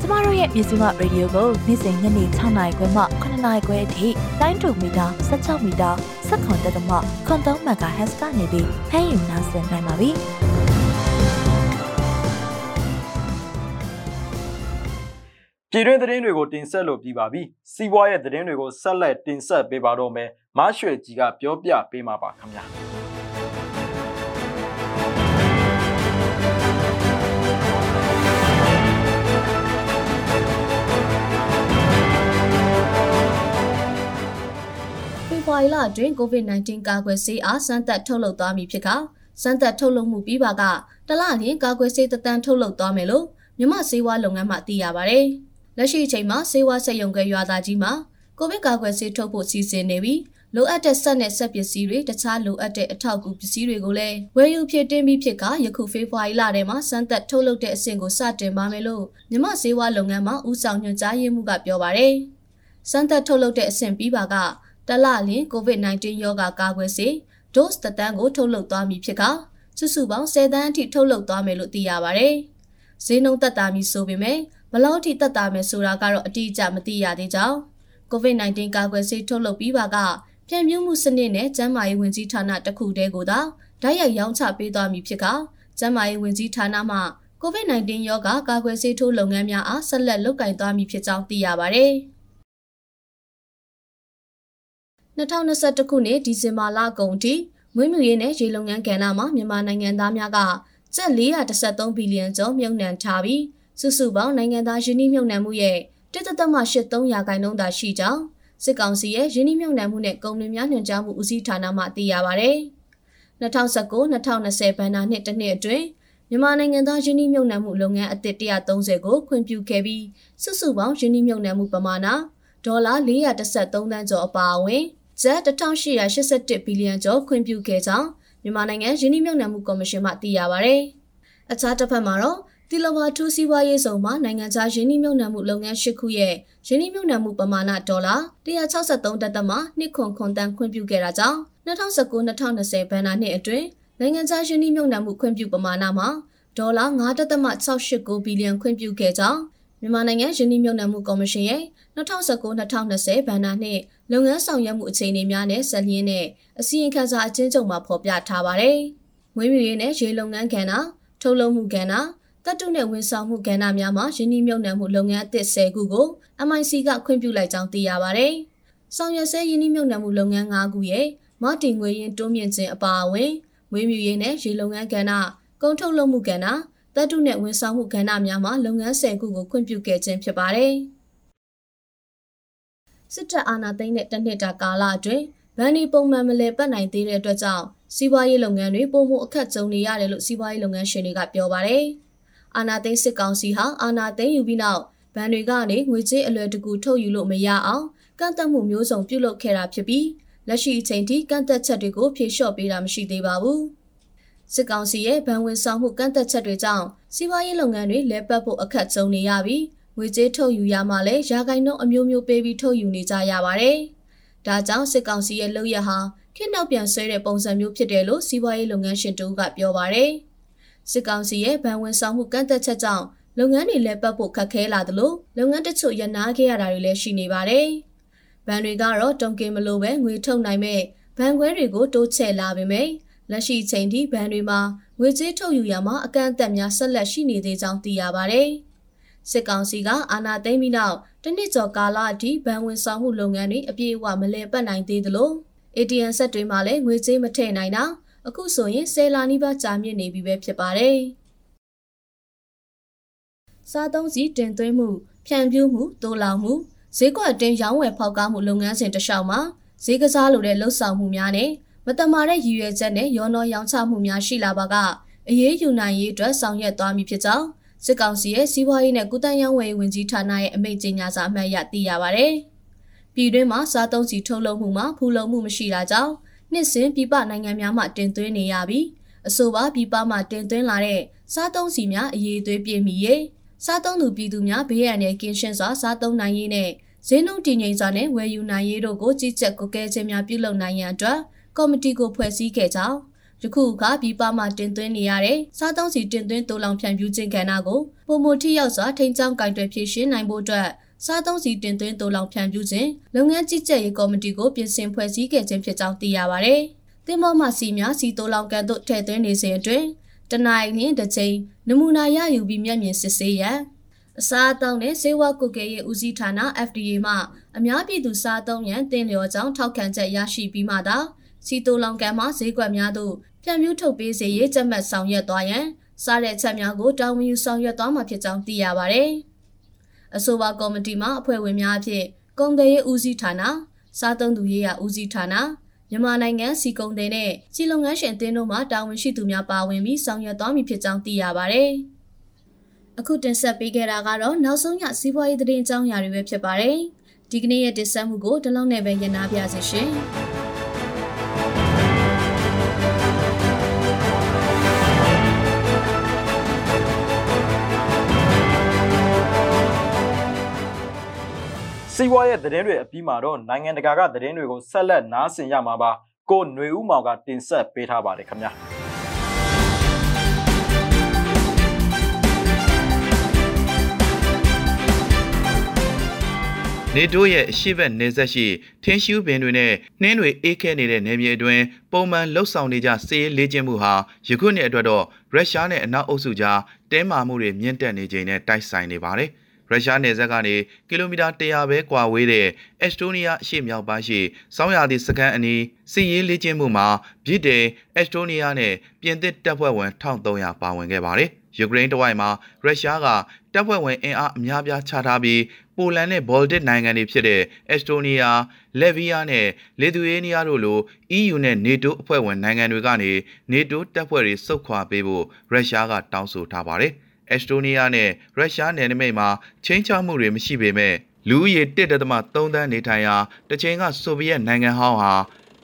ကျမတို့ရဲ့မြစီမရေဒီယိုကိုနေ့စဉ်ညနေ6နာရီခွဲမှ9နာရီခွဲအထိတိုင်းတူမီတာ16မီတာ7.3တက်မှခွန်3 MHz ကနေပြီးဖမ်းယူနိုင်စင်နိုင်ပါပြီ။ ပြည်တွင်းသတင်းတွေကိုတင်ဆက်လို့ပြီးပါပြီ။စီးပွားရေးသတင်းတွေကိုဆက်လက်တင်ဆက်ပေးပါတော့မယ်။မရွှေကြီးကပြောပြပေးမှာပါခင်ဗျာ။ဖေဖော်ဝါရီလအတွင်း COVID-19 ကာကွယ်ဆေးအားစမ်းသပ်ထုတ်လုပ်သွားမည်ဖြစ်ကစမ်းသပ်ထုတ်လုပ်မှုပြီးပါကတလလျင်ကာကွယ်ဆေးတသန်းထုတ်လုပ်သွားမယ်လို့မြမဆေးဝါးလုပ်ငန်းမှသိရပါဗျ။ လက်ရှိအချိန်မှာဆေးဝါးစက်ရုံကရွာသားကြီးမှာကိုဗစ်ကာကွယ်ဆေးထုတ်ဖို့စီစဉ်နေပြီးလိုအပ်တဲ့ဆက်နဲ့ဆက်ပစ္စည်းတွေတခြားလိုအပ်တဲ့အထောက်အကူပစ္စည်းတွေကိုလည်းဝယ်ယူဖြစ်တင်ပြီးဖြစ်ကယခုဖေဖော်ဝါရီလထဲမှာစမ်းသပ်ထုတ်လုပ်တဲ့အဆင့်ကိုစတင်ပါမယ်လို့မြမဆေးဝါးလုပ်ငန်းမှဦးဆောင်ညွှန်ကြားရေးမှူးကပြောပါရယ်။စမ်းသပ်ထုတ်လုပ်တဲ့အဆင့်ပြီးပါကတလလျင် COVID-19 ရောဂါကာကွယ်ဆေး dose တသန်းကိုထုတ်လုပ်သွားမည်ဖြစ်ကစုစုပေါင်း10သန်းအထိထုတ်လုပ်သွားမယ်လို့သိရပါဗျ။ဈေးနှုန်းသက်သာမည်ဆိုပေမဲ့ ဘလောက်ထိသက်သာမယ်ဆိုတာကတော့အတိအကျမသိရသေးကြောင်း COVID-19 ကာကွယ်ဆေးထုတ်လုပ်ပြီးပါကပြန့်ပြူးမှုစနစ်နဲ့ကျန်းမာရေးဝန်ကြီးဌာနတစ်ခုတည်းကိုသာဓာတ်ရိုက်ရောင်းချပေးသွားမည်ဖြစ်ကကျန်းမာရေးဝန်ကြီးဌာနမှ COVID-19 ရောဂါကာကွယ်ဆေးထိုးလုပ်ငန်းများအားဆက်လက်လုပ်ကိုင်သွားမည်ဖြစ်ကြောင်းသိရပါဗျ။2021ခုနှစ်ဒီဇင်ဘာလကုန်ထိမွေးမြူရေးနဲ့ရေလုပ်ငန်းကဏ္ဍမှာမြန်မာနိုင်ငံသားများကကျပ်413ဘီလီယံကျော်မြုပ်နှံထားပြီး စုစုပေါင်းနိုင်ငံသားယင်းနှမြုပ်နှံမှုရဲ့1.83ရာခိုင်နှုန်းသာရှိကြောင်းစစ်ကောင်စီရဲ့ယင်းနှမြုပ်နှံမှုနဲ့ကုန်သွယ်များညွှန်ကြားမှုဦးစီးဌာနမှသိရပါဗျ။2019-2020ဘဏ္ဍာနှစ်တစ်နှစ်အတွင်းမြန်မာနိုင်ငံသားယင်းနှမြုပ်နှံမှုလုပ်ငန်းအသစ်130ကိုခွင့်ပြုခဲ့ပြီးစုစုပေါင်းယင်းနှမြုပ်နှံမှုပမာဏဒေါ်လာ413သန်းကျော်အပါအဝင်ကျပ်1881ဘီလီယံကျော်ခွင့်ပြုခဲ့ကြောင်းမြန်မာနိုင်ငံယင်းနှိမ့်မြုပ်နှံမှုကော်မရှင်မှသိရပါဗျ။အခြားတစ်ဖက်မှာတော့ တီလဝါထူးစီးပွားရေးဆောင်မှာနိုင်ငံခြားယင်းနှိမ့်မြုပ်နှံမှုလုပ်ငန်း၈ခုရဲ့ယင်းနှိမ့်မြုပ်နှံမှုပမာဏဒေါ်လာ163တက်သက်မှနှစ်ခွန်ခွန်တန်ခွင့်ပြုခဲ့တာကြောင့်2019-2020ဘဏ္ဍာနှစ်အတွင်းနိုင်ငံခြားယင်းနှိမ့်မြုပ်နှံမှုခွင့်ပြုပမာဏမှာဒေါ်လာ9.689ဘီလီယံခွင့်ပြုခဲ့ကြောင်းမြန်မာနိုင်ငံယင်းနှိမ့်မြုပ်နှံမှုကော်မရှင်ရဲ့2019-2020ဘဏ္ဍာနှစ်လုပ်ငန်းဆောင်ရွက်မှုအခြေအနေများနဲ့ဆက်လျင်းတဲ့အစီရင်ခံစာအကျဉ်းချုပ်မှာဖော်ပြထားပါတယ်။မွေးမြူရေးနဲ့ရေလုပ်ငန်းကဏ္ဍထုတ်လုပ်မှုကဏ္ဍ တပ်တုနဲ့ဝန်ဆောင်မှုကဏ္ဍများမှာယင်းနှိမ့်မြုပ်နှံမှုလုပ်ငန်းအသစ်10ခုကို MIC ကခွင့်ပြုလိုက်ကြောင်းသိရပါတယ်။ဆောင်ရွက်ဆဲယင်းနှိမ့်မြုပ်နှံမှုလုပ်ငန်း5ခုရဲ့မတင်ငွေရင်းတွန်းမြင့်ခြင်းအပါအဝင်မွေးမြူရေးနဲ့ရေလုပ်ငန်းကဏ္ဍကုန်ထုတ်လုပ်မှုကဏ္ဍတပ်တုနဲ့ဝန်ဆောင်မှုကဏ္ဍများမှာလုပ်ငန်း10ခုကိုခွင့်ပြုခဲ့ခြင်းဖြစ်ပါတယ်။စစ်တပ်အာဏာသိမ်းတဲ့တနှစ်တာကာလအတွင်းဗန်ဒီပုံမှန်မလဲပတ်နိုင်သေးတဲ့အတွက်ကြောင့်စီးပွားရေးလုပ်ငန်းတွေပုံမှုအခက်ကြုံနေရတယ်လို့စီးပွားရေးလုပ်ငန်းရှင်တွေကပြောပါတယ်။ အာဏာသိမ်းစစ်ကောင်စီဟာအာဏာသိမ်းယူပြီးနောက်ဗန်တွေကနေငွေကြေးအလွယ်တကူထုတ်ယူလို့မရအောင်ကန့်သတ်မှုမျိုးစုံပြုလုပ်ခဲ့တာဖြစ်ပြီးလက်ရှိအချိန်ထိကန့်သက်ချက်တွေကိုဖြေလျှော့ပေးတာမရှိသေးပါဘူး။စစ်ကောင်စီရဲ့ဗန်ဝင်ဆောင်မှုကန့်သက်ချက်တွေကြောင့်စီးပွားရေးလုပ်ငန်းတွေလဲပတ်ဖို့အခက်ကြုံနေရပြီးငွေကြေးထုတ်ယူရမှလည်းရာဂိုင်နှုန်းအမျိုးမျိုးပေးပြီးထုတ်ယူနေကြရပါတယ်။ဒါကြောင့်စစ်ကောင်စီရဲ့လုပ်ရဟာခေတ်နောက်ပြန်ဆွဲတဲ့ပုံစံမျိုးဖြစ်တယ်လို့စီးပွားရေးလုပ်ငန်းရှင်တူကပြောပါတယ်။ စစ်ကောင်စီရဲ့ဗန်ဝင်ဆောင်မှုကန့်သက်ချက်ကြောင့်လုပ်ငန်းတွေလည်းပတ်ဖို့ခက်ခဲလာသလိုလုပ်ငန်းတချို့ရနာခဲ့ရတာတွေလည်းရှိနေပါတယ်။ဘဏ်တွေကတော့တုံကင်မလို့ပဲငွေထုတ်နိုင်မဲ့ဘဏ်ခွဲတွေကိုတိုးချဲ့လာပေမဲ့လက်ရှိချိန်ထိဘဏ်တွေမှာငွေကြေးထုတ်ယူရမှာအကန့်အသတ်များဆက်လက်ရှိနေသေးကြောင်းသိရပါတယ်။စစ်ကောင်စီကအာဏာသိမ်းပြီးနောက်တနစ်ကျော်ကာလအထိဘဏ်ဝင်ဆောင်မှုလုပ်ငန်းတွေအပြည့်အဝမလည်ပတ်နိုင်သေးသလို ATM ဆက်တွေမှာလည်းငွေကြေးမထည့်နိုင်တာ အခုဆိုရင်ဆယ်လာနီးပါးကြာမြင့်နေပြီပဲဖြစ်ပါတယ်။စားသုံးစီတင်သွင်းမှုဖြန့်ဖြူးမှုတိုးလောင်မှုဈေးကွက်တင်ရောင်းဝယ်ဖောက်ကားမှုလုပ်ငန်းစဉ်တစ်လျှောက်မှာဈေးကစားလိုတဲ့လှုပ်ဆောင်မှုများနဲ့မတမာတဲ့ရည်ရွယ်ချက်နဲ့ရောနောရောင်းချမှုများရှိလာပါကအရေးယူနိုင်ရေးအတွက်ဆောင်ရွက်သွားမည်ဖြစ်ကြောင်းစစ်ကောင်စီရဲ့စီးပွားရေးနဲ့ကုသရေးဝန်ဝင်ကြီးဌာနရဲ့အမိန့်ကြေညာစာအမှတ်အရသိရပါဗျ။ပြည်တွင်းမှာစားသုံးစီထုတ်လုပ်မှုမှာဖူလုံမှုမရှိတာကြောင့် နှစ်စဉ်ပြည်ပနိုင်ငံများမှတင်သွင်းနေရပြီးအဆိုပါပြည်ပမှတင်သွင်းလာတဲ့စားသုံးစီများအရေးသွေးပြည့်မီရေးစားသုံးသူပြည်သူများဘေးရန်နဲ့ကင်းရှင်းစွာစားသုံးနိုင်ရေးနဲ့ဈေးနှုန်းတည်ငြိမ်စွာနဲ့ဝယ်ယူနိုင်ရေးတို့ကိုကြီးကြပ်ကွက်ကဲခြင်းများပြုလုပ်နိုင်ရန်အတွက်ကော်မတီကိုဖွဲ့စည်းခဲ့ကြောင်းယခုအခါပြည်ပမှတင်သွင်းနေရတဲ့စားသုံးစီတင်သွင်းတိုးလောင်ဖြန့်ဖြူးခြင်းကဏ္ဍကိုပုံမထိရောက်စွာထိန်းချောင်းကင်တွယ်ဖြည့်ရှင်းနိုင်ဖို့အတွက် စားသုံးစီတင်သွင်းတိုးလောင်ဖြန့်ဖြူးခြင်းလုပ်ငန်းကြီးကြပ်ရေးကော်မတီကိုပြင်ဆင်ဖွဲ့စည်းခဲ့ခြင်းဖြစ်ကြောင်းသိရပါဗျ။တင်မောမှစီများစီတိုးလောင်ကန်တို့ထည့်သွင်းနေစဉ်အတွင်းတနိုင်နှင့်တစ်ချိန်နမူနာရယူပြီးမျက်မြင်စစ်ဆေးရန်အစားအသောက်နဲ့ဆေးဝါးကုတ်ကဲရဲ့ဦးစီးဌာန FDA မှအများပြည်သူစားသုံးရန်တင်လျော်ကြောင်းထောက်ခံချက်ရရှိပြီးမှသာစီတိုလောင်ကန်မှဈေးကွက်များသို့ဖြန့်ဖြူးထုတ်ပေးစေရေးကြက်မှတ်ဆောင်ရွက်သွားရန်စားတဲ့ချက်များကိုတာဝန်ယူဆောင်ရွက်သွားမှာဖြစ်ကြောင်းသိရပါဗျ။ အဆိုပါကော်မတီမှအဖွဲ့ဝင်များအဖြစ်ကုန်သွယ်ရေးဦးစီးဌာနစားသုံးသူရေးရာဦးစီးဌာနမြန်မာနိုင်ငံစီကုန်တဲ့နဲ့စီလုပ်ငန်းရှင်အသင်းတို့မှတာဝန်ရှိသူများပါဝင်ပြီးဆောင်ရွက်သွားမည်ဖြစ်ကြောင်းသိရပါဗျ။အခုတင်ဆက်ပေးခဲ့တာကတော့နောက်ဆုံးရစီးပွားရေးသတင်းအကြောင်းအရာတွေပဲဖြစ်ပါတယ်။ဒီကနေ့ရဲ့တင်ဆက်မှုကိုဒီလောက်နဲ့ပဲရနာပြစေရှင်။ စီးပွားရေးသတင်းတွေအပြီးမှာတော့နိုင်ငံတကာကသတင်းတွေကိုဆက်လက်နားဆင်ရမှာပါကိုຫນွေဦးမောင်ကတင်ဆက်ပေးထားပါတယ်ခင်ဗျာနေတိုးရဲ့အရှိတ်နေဆက်ရှိထင်းရှူးပင်တွေနဲ့နှင်းတွေအေးခဲနေတဲ့နယ်မြေအတွင်းပုံမှန်လှုပ်ဆောင်နေကြစေးလေးချင်းမှုဟာယခုနှစ်အတွက်တော့ရုရှားနဲ့အနောက်အုပ်စုကြားတင်းမာမှုတွေမြင့်တက်နေချိန်နဲ့တိုက်ဆိုင်နေပါတယ်။ ရုရှားနယ်စပ်ကနေကီလိုမီတာ100ပဲကွာဝေးတဲ့အက်စတိုးနီးယားအရှေ့မြောက်ပိုင်းရှိစောင်းရာသီစခန်းအနီးစစ်ရေးလေ့ကျင့်မှုမှာဗြိတိန်အက်စတိုးနီးယားနဲ့ပြင်သစ်တပ်ဖွဲ့ဝင်1300ပါဝင်ခဲ့ပါတယ်။ယူကရိန်းတဝိုက်မှာရုရှားကတပ်ဖွဲ့ဝင်အင်အားအများပြားချထားပြီးပိုလန်နဲ့ဘော်လ်တစ်နိုင်ငံတွေဖြစ်တဲ့အက်စတိုးနီးယား၊လက်ဗီးယားနဲ့လစ်သူယေးနီးယားတို့လို EU နဲ့ NATO အဖွဲ့ဝင်နိုင်ငံတွေကနေ NATO တပ်ဖွဲ့တွေစုတ်ခွာပေးဖို့ရုရှားကတောင်းဆိုထားပါတယ်။ အက်စတိုးနီးယားနဲ့ရုရှားနယ်နိမိတ်မှာချင်းချောက်မှုတွေမရှိပေမဲ့လူဦးရေ1.3သန်းနေထိုင်ရာတချိန်ကဆိုဗီယက်နိုင်ငံဟောင်းဟာ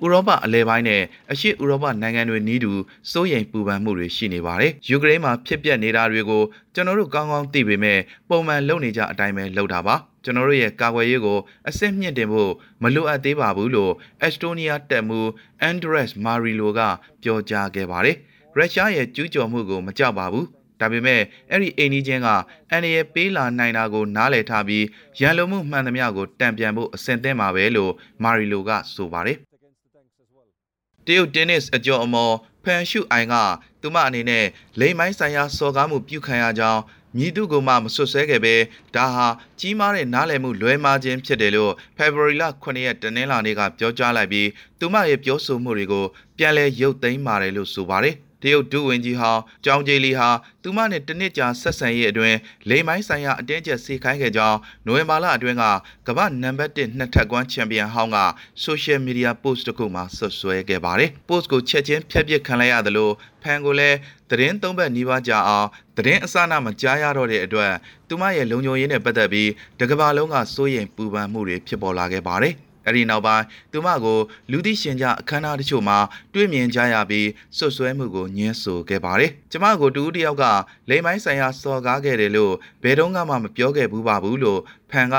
ဥရောပအလဲပိုင်းနဲ့အရှေ့ဥရောပနိုင်ငံတွေနီးတူစိုးရိမ်ပူပန်မှုတွေရှိနေပါတယ်။ယူကရိန်းမှာဖြစ်ပျက်နေတာတွေကိုကျွန်တော်တို့ကောင်းကောင်းသိပေမဲ့ပုံမှန်လုပ်နေကြအတိုင်းပဲလုပ်တာပါ။ကျွန်တော်တို့ရဲ့ကာကွယ်ရေးကိုအစစ်မြင့်တင်ဖို့မလိုအပ်သေးပါဘူးလို့အက်စတိုးနီးယားတပ်မှူးအန်ဒရက်စ်မာရီလိုကပြောကြားခဲ့ပါတယ်။ရုရှားရဲ့ကျူးကျော်မှုကိုမကြောက်ပါဘူး ဒါပေမဲ့အဲ့ဒီအိမ်ကြီးချင်းကအန်ရပေးလာနိုင်တာကိုနားလည်ထားပြီးရန်လိုမှုမှန်သမျှကိုတံပြန်ဖို့အဆင်သင့်ပါပဲလို့မာရီလိုကဆိုပါတယ်တရုတ်တင်းနစ်အကျော်အမော်ဖန်ရှုအိုင်ကသူမအနေနဲ့လိမ်မိုင်းဆိုင်ရာစော်ကားမှုပြုခံရကြောင်းမြည်သူကမှမဆွတ်ဆဲခဲ့ပဲဒါဟာကြီးမားတဲ့နားလည်မှုလွဲမှားခြင်းဖြစ်တယ်လို့ February လ9ရက်တနင်္လာနေ့ကပြောကြားလိုက်ပြီးသူမရဲ့ပြောဆိုမှုတွေကိုပြန်လည်ရုပ်သိမ်းပါတယ်လို့ဆိုပါတယ်။ တရုတ်ဒုဝန်ကြီးဟောင်းကျောင်းကျလီဟာသူမနဲ့တနစ်ကြာဆက်ဆံရေးအတွင်းလိမ်မိုင်းဆိုင်ရာအတင်းကျပ်စေခိုင်းခဲ့ကြောင်းနိုဝင်ဘာလအတွင်းကကမ္ဘာနံပါတ်1နှစ်ထပ်ကွမ်းချန်ပီယံဟောင်းက social media post တစ်ခုမှာဆွဆွဲခဲ့ပါတယ်။ post ကိုချက်ချင်းဖျက်ပစ်ခံလိုက်ရတယ်လို့ဖန်ကိုလည်းသတင်းသုံးဘက်နှီးပါးကြာအောင်သတင်းအစနာမကြားရတော့တဲ့အတွက်သူမရဲ့လုံခြုံရေးနဲ့ပတ်သက်ပြီးတကဘာလုံးကစိုးရိမ်ပူပန်မှုတွေဖြစ်ပေါ်လာခဲ့ပါတယ်။ အဲဒီနောက်ပိုင်းသူမကိုလူသိရှင်ကြားအခမ်းအနားတချို့မှာတွေ့မြင်ကြရပြီးဆွတ်ဆွဲမှုကိုညှင်းဆိုခဲ့ပါတယ်။ကျမကိုတူဦးတယောက်ကလိမ်မိုင်းဆိုင်ရာစော်ကားခဲ့တယ်လို့ဘယ်တော့မှမပြောခဲ့ဘူးပါဘူးလို့ဖန်က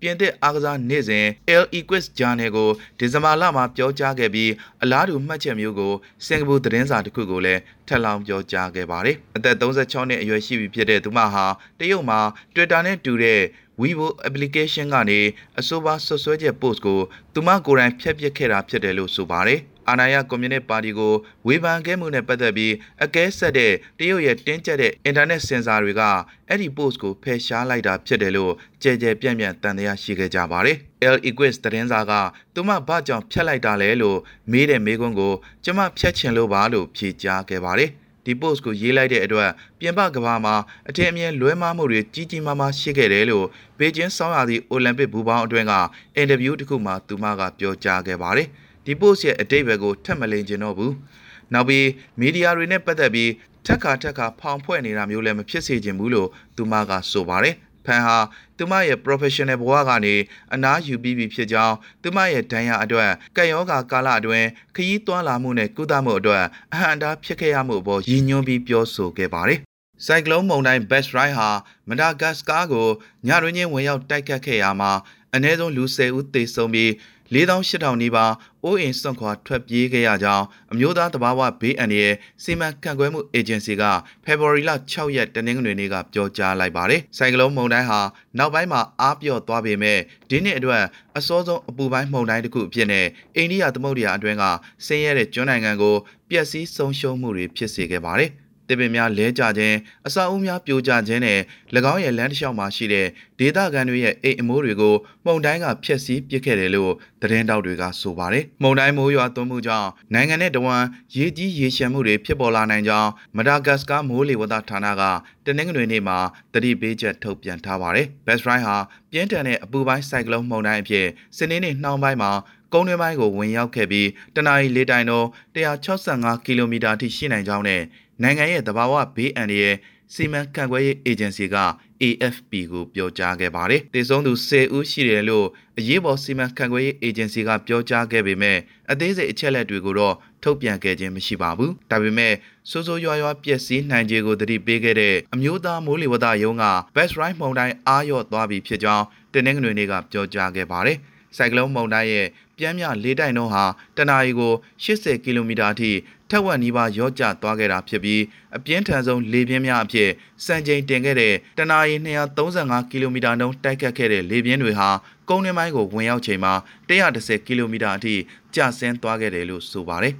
ပြင်သစ်အားကစားနေ့စဉ် L Equus Journal ကိုဒီဇင်ဘာလမှာပြောကြားခဲ့ပြီးအလားတူမှတ်ချက်မျိုးကိုစင်ကာပူသတင်းစာတစ်ခုကိုလည်းထပ်လောင်းပြောကြားခဲ့ပါတယ်။အသက်36နှစ်အရွယ်ရှိပြီဖြစ်တဲ့သူမဟာတရုတ်မှာ Twitter နဲ့တူတဲ့ Weibo application ကနေအဆိုပါဆွဆွဲချက် post ကိုသူမကိုယ်တိုင်ဖျက်ပစ်ခဲ့တာဖြစ်တယ်လို့ဆိုပါတယ်။အာဏာရကွန်မြူနစ်ပါတီကိုဝေဖန်ခဲ့မှုနဲ့ပတ်သက်ပြီးအကဲဆက်တဲ့တရုတ်ရဲ့တင်းကျပ်တဲ့အင်တာနက်စင်ဆာတွေကအဲ့ဒီ post ကိုဖယ်ရှားလိုက်တာဖြစ်တယ်လို့ကြဲကြဲပြန့်ပြန့်တန်တရားရှိခဲ့ကြပါတယ်။ L Equus သတင်းစာကသူမဘာကြောင့်ဖျက်လိုက်တာလဲလို့မေးတဲ့မေးခွန်းကိုကျမဖျက်ချင်လို့ပါလို့ဖြေကြားခဲ့ပါတယ်။ ဒီ post ကိုရေးလိုက်တဲ့အတွက်ပြင်ပကမ္ဘာမှာအထင်အမြင်လွဲမှားမှုတွေကြီးကြီးမားမားရှိခဲ့တယ်လို့ဘေကျင်းဆောင်းရာသီအိုလံပစ်ဘူပေါင်းအတွင်းကအင်တာဗျူးတစ်ခုမှာသူမကပြောကြားခဲ့ပါတယ်။ဒီ post ရဲ့အတိတ်ဘက်ကိုထပ်မလိမ်ကျင်တော့ဘူး။နောက်ပြီးမီဒီယာတွေနဲ့ပတ်သက်ပြီးထက်ခါထက်ခါဖောင်ဖွဲ့နေတာမျိုးလည်းမဖြစ်စေချင်ဘူးလို့သူမကဆိုပါတယ်။ ဖန်ဟာသူမရဲ့ professional ဘဝကနေအနားယူပြီးပြီဖြစ်ကြောင်းသူမရဲ့ဒဏ်ရာအတွက်ကက်ယောဂါကာလအတွင်းခရီးသွားလာမှုနဲ့ကုသမှုအတွက်အဟံတားဖြစ်ခဲ့ရမှုအပေါ်ရည်ညွှန်းပြီးပြောဆိုခဲ့ပါတယ်။ဆိုင်ကလုန်းမုန်တိုင်း Best Ride ဟာမဒါဂတ်စကာကိုညတွင်ချင်းဝင်ရောက်တိုက်ခတ်ခဲ့ရမှာအနည်းဆုံးလူ10ဦးသေဆုံးပြီး 4800နီးပါးအိုးအိမ်စွန့်ခွာထွက်ပြေးခဲ့ရကြောင်းအမျိုးသားတဘာဝဘေးအန္တရာယ်စီမံခန့်ခွဲမှုအေဂျင်စီကဖေဖော်ဝါရီလ6ရက်တနင်္ဂနွေနေ့ကပြောကြားလိုက်ပါတယ်။ဆိုင်ကလုန်းမုန်တိုင်းဟာနောက်ပိုင်းမှာအားပြော့သွားပေမဲ့ဒီနှစ်အတွက်အစောဆုံးအပူပိုင်းမုန်တိုင်းတစ်ခုအဖြစ်နဲ့အိန္ဒိယသမုဒ္ဒရာအတွင်းကဆင်းရဲတဲ့ကျွန်းနိုင်ငံကိုပျက်စီးဆုံးရှုံးမှုတွေဖြစ်စေခဲ့ပါတယ်။ တစ်ပင်များလဲကျခြင်းအစာအုပ်များပြိုကျခြင်းနဲ့၎င်းရဲ့လမ်းတစ်လျှောက်မှာရှိတဲ့ဒေသခံတွေရဲ့အိမ်အမိုးတွေကိုမှုန်တိုင်းကဖျက်ဆီးပစ်ခဲ့တယ်လို့သတင်းတောက်တွေကဆိုပါတယ်။မှုန်တိုင်းမိုးရွာသွန်းမှုကြောင့်နိုင်ငံနဲ့တဝမ်းရေကြီးရေရှမ်းမှုတွေဖြစ်ပေါ်လာနိုင်ကြောင်းမဒါဂတ်စကာမိုးလေဝသဌာနကတနင်္ဂနွေနေ့မှာသတိပေးချက်ထုတ်ပြန်ထားပါတယ်။ Best Ride ဟာပြင်းထန်တဲ့အပူပိုင်းဆိုင်ကလုန်းမှုန်တိုင်းအဖြစ်စနေနေ့နှောင်းပိုင်းမှာကုန်းတွင်းပိုင်းကိုဝင်ရောက်ခဲ့ပြီးတနအီလေးတိုင်တော့165ကီလိုမီတာအထိရှိနိုင်ကြောင်းနဲ့ နိုင်ငံရဲ့သဘာဝဘေးအန္တရာယ်စီမံခန့်ခွဲရေးအေဂျင်စီက AFP ကိုပြောကြားခဲ့ပါတယ်။တည်ဆုံးသူ10ဦးရှိတယ်လို့အရေးပေါ်စီမံခန့်ခွဲရေးအေဂျင်စီကပြောကြားခဲ့ပေမဲ့အသေးစိတ်အချက်လက်တွေကိုတော့ထုတ်ပြန်ခဲ့ခြင်းမရှိပါဘူး။ဒါပေမဲ့စိုးစိုးရွားရွားပျက်စီးနိုင်ခြေကိုသတိပေးခဲ့တဲ့အမျိုးသားမိုးလေဝသရုံးက Best Right မုန်တိုင်းအားလျော့သွားပြီဖြစ်ကြောင်းတင်းနှင်းငွေနေ့ကပြောကြားခဲ့ပါတယ်။ဆိုင်ကလုန်းမုန်တိုင်းရဲ့ပြင်းပြလေးတိုင်နှုန်းဟာတနအီကို80ကီလိုမီတာအထိ ထက်ဝက်နီးပါးရော့ကျသွားခဲ့တာဖြစ်ပြီးအပြင်းထန်ဆုံးလေပြင်းများအဖြစ်စံချိန်တင်ခဲ့တဲ့တနအီ235ကီလိုမီတာနှုန်းတိုက်ခတ်ခဲ့တဲ့လေပြင်းတွေဟာကုန်းတွင်းပိုင်းကိုဝင်ရောက်ချိန်မှာ110ကီလိုမီတာအထိကျဆင်းသွားခဲ့တယ်လို့ဆိုပါတယ်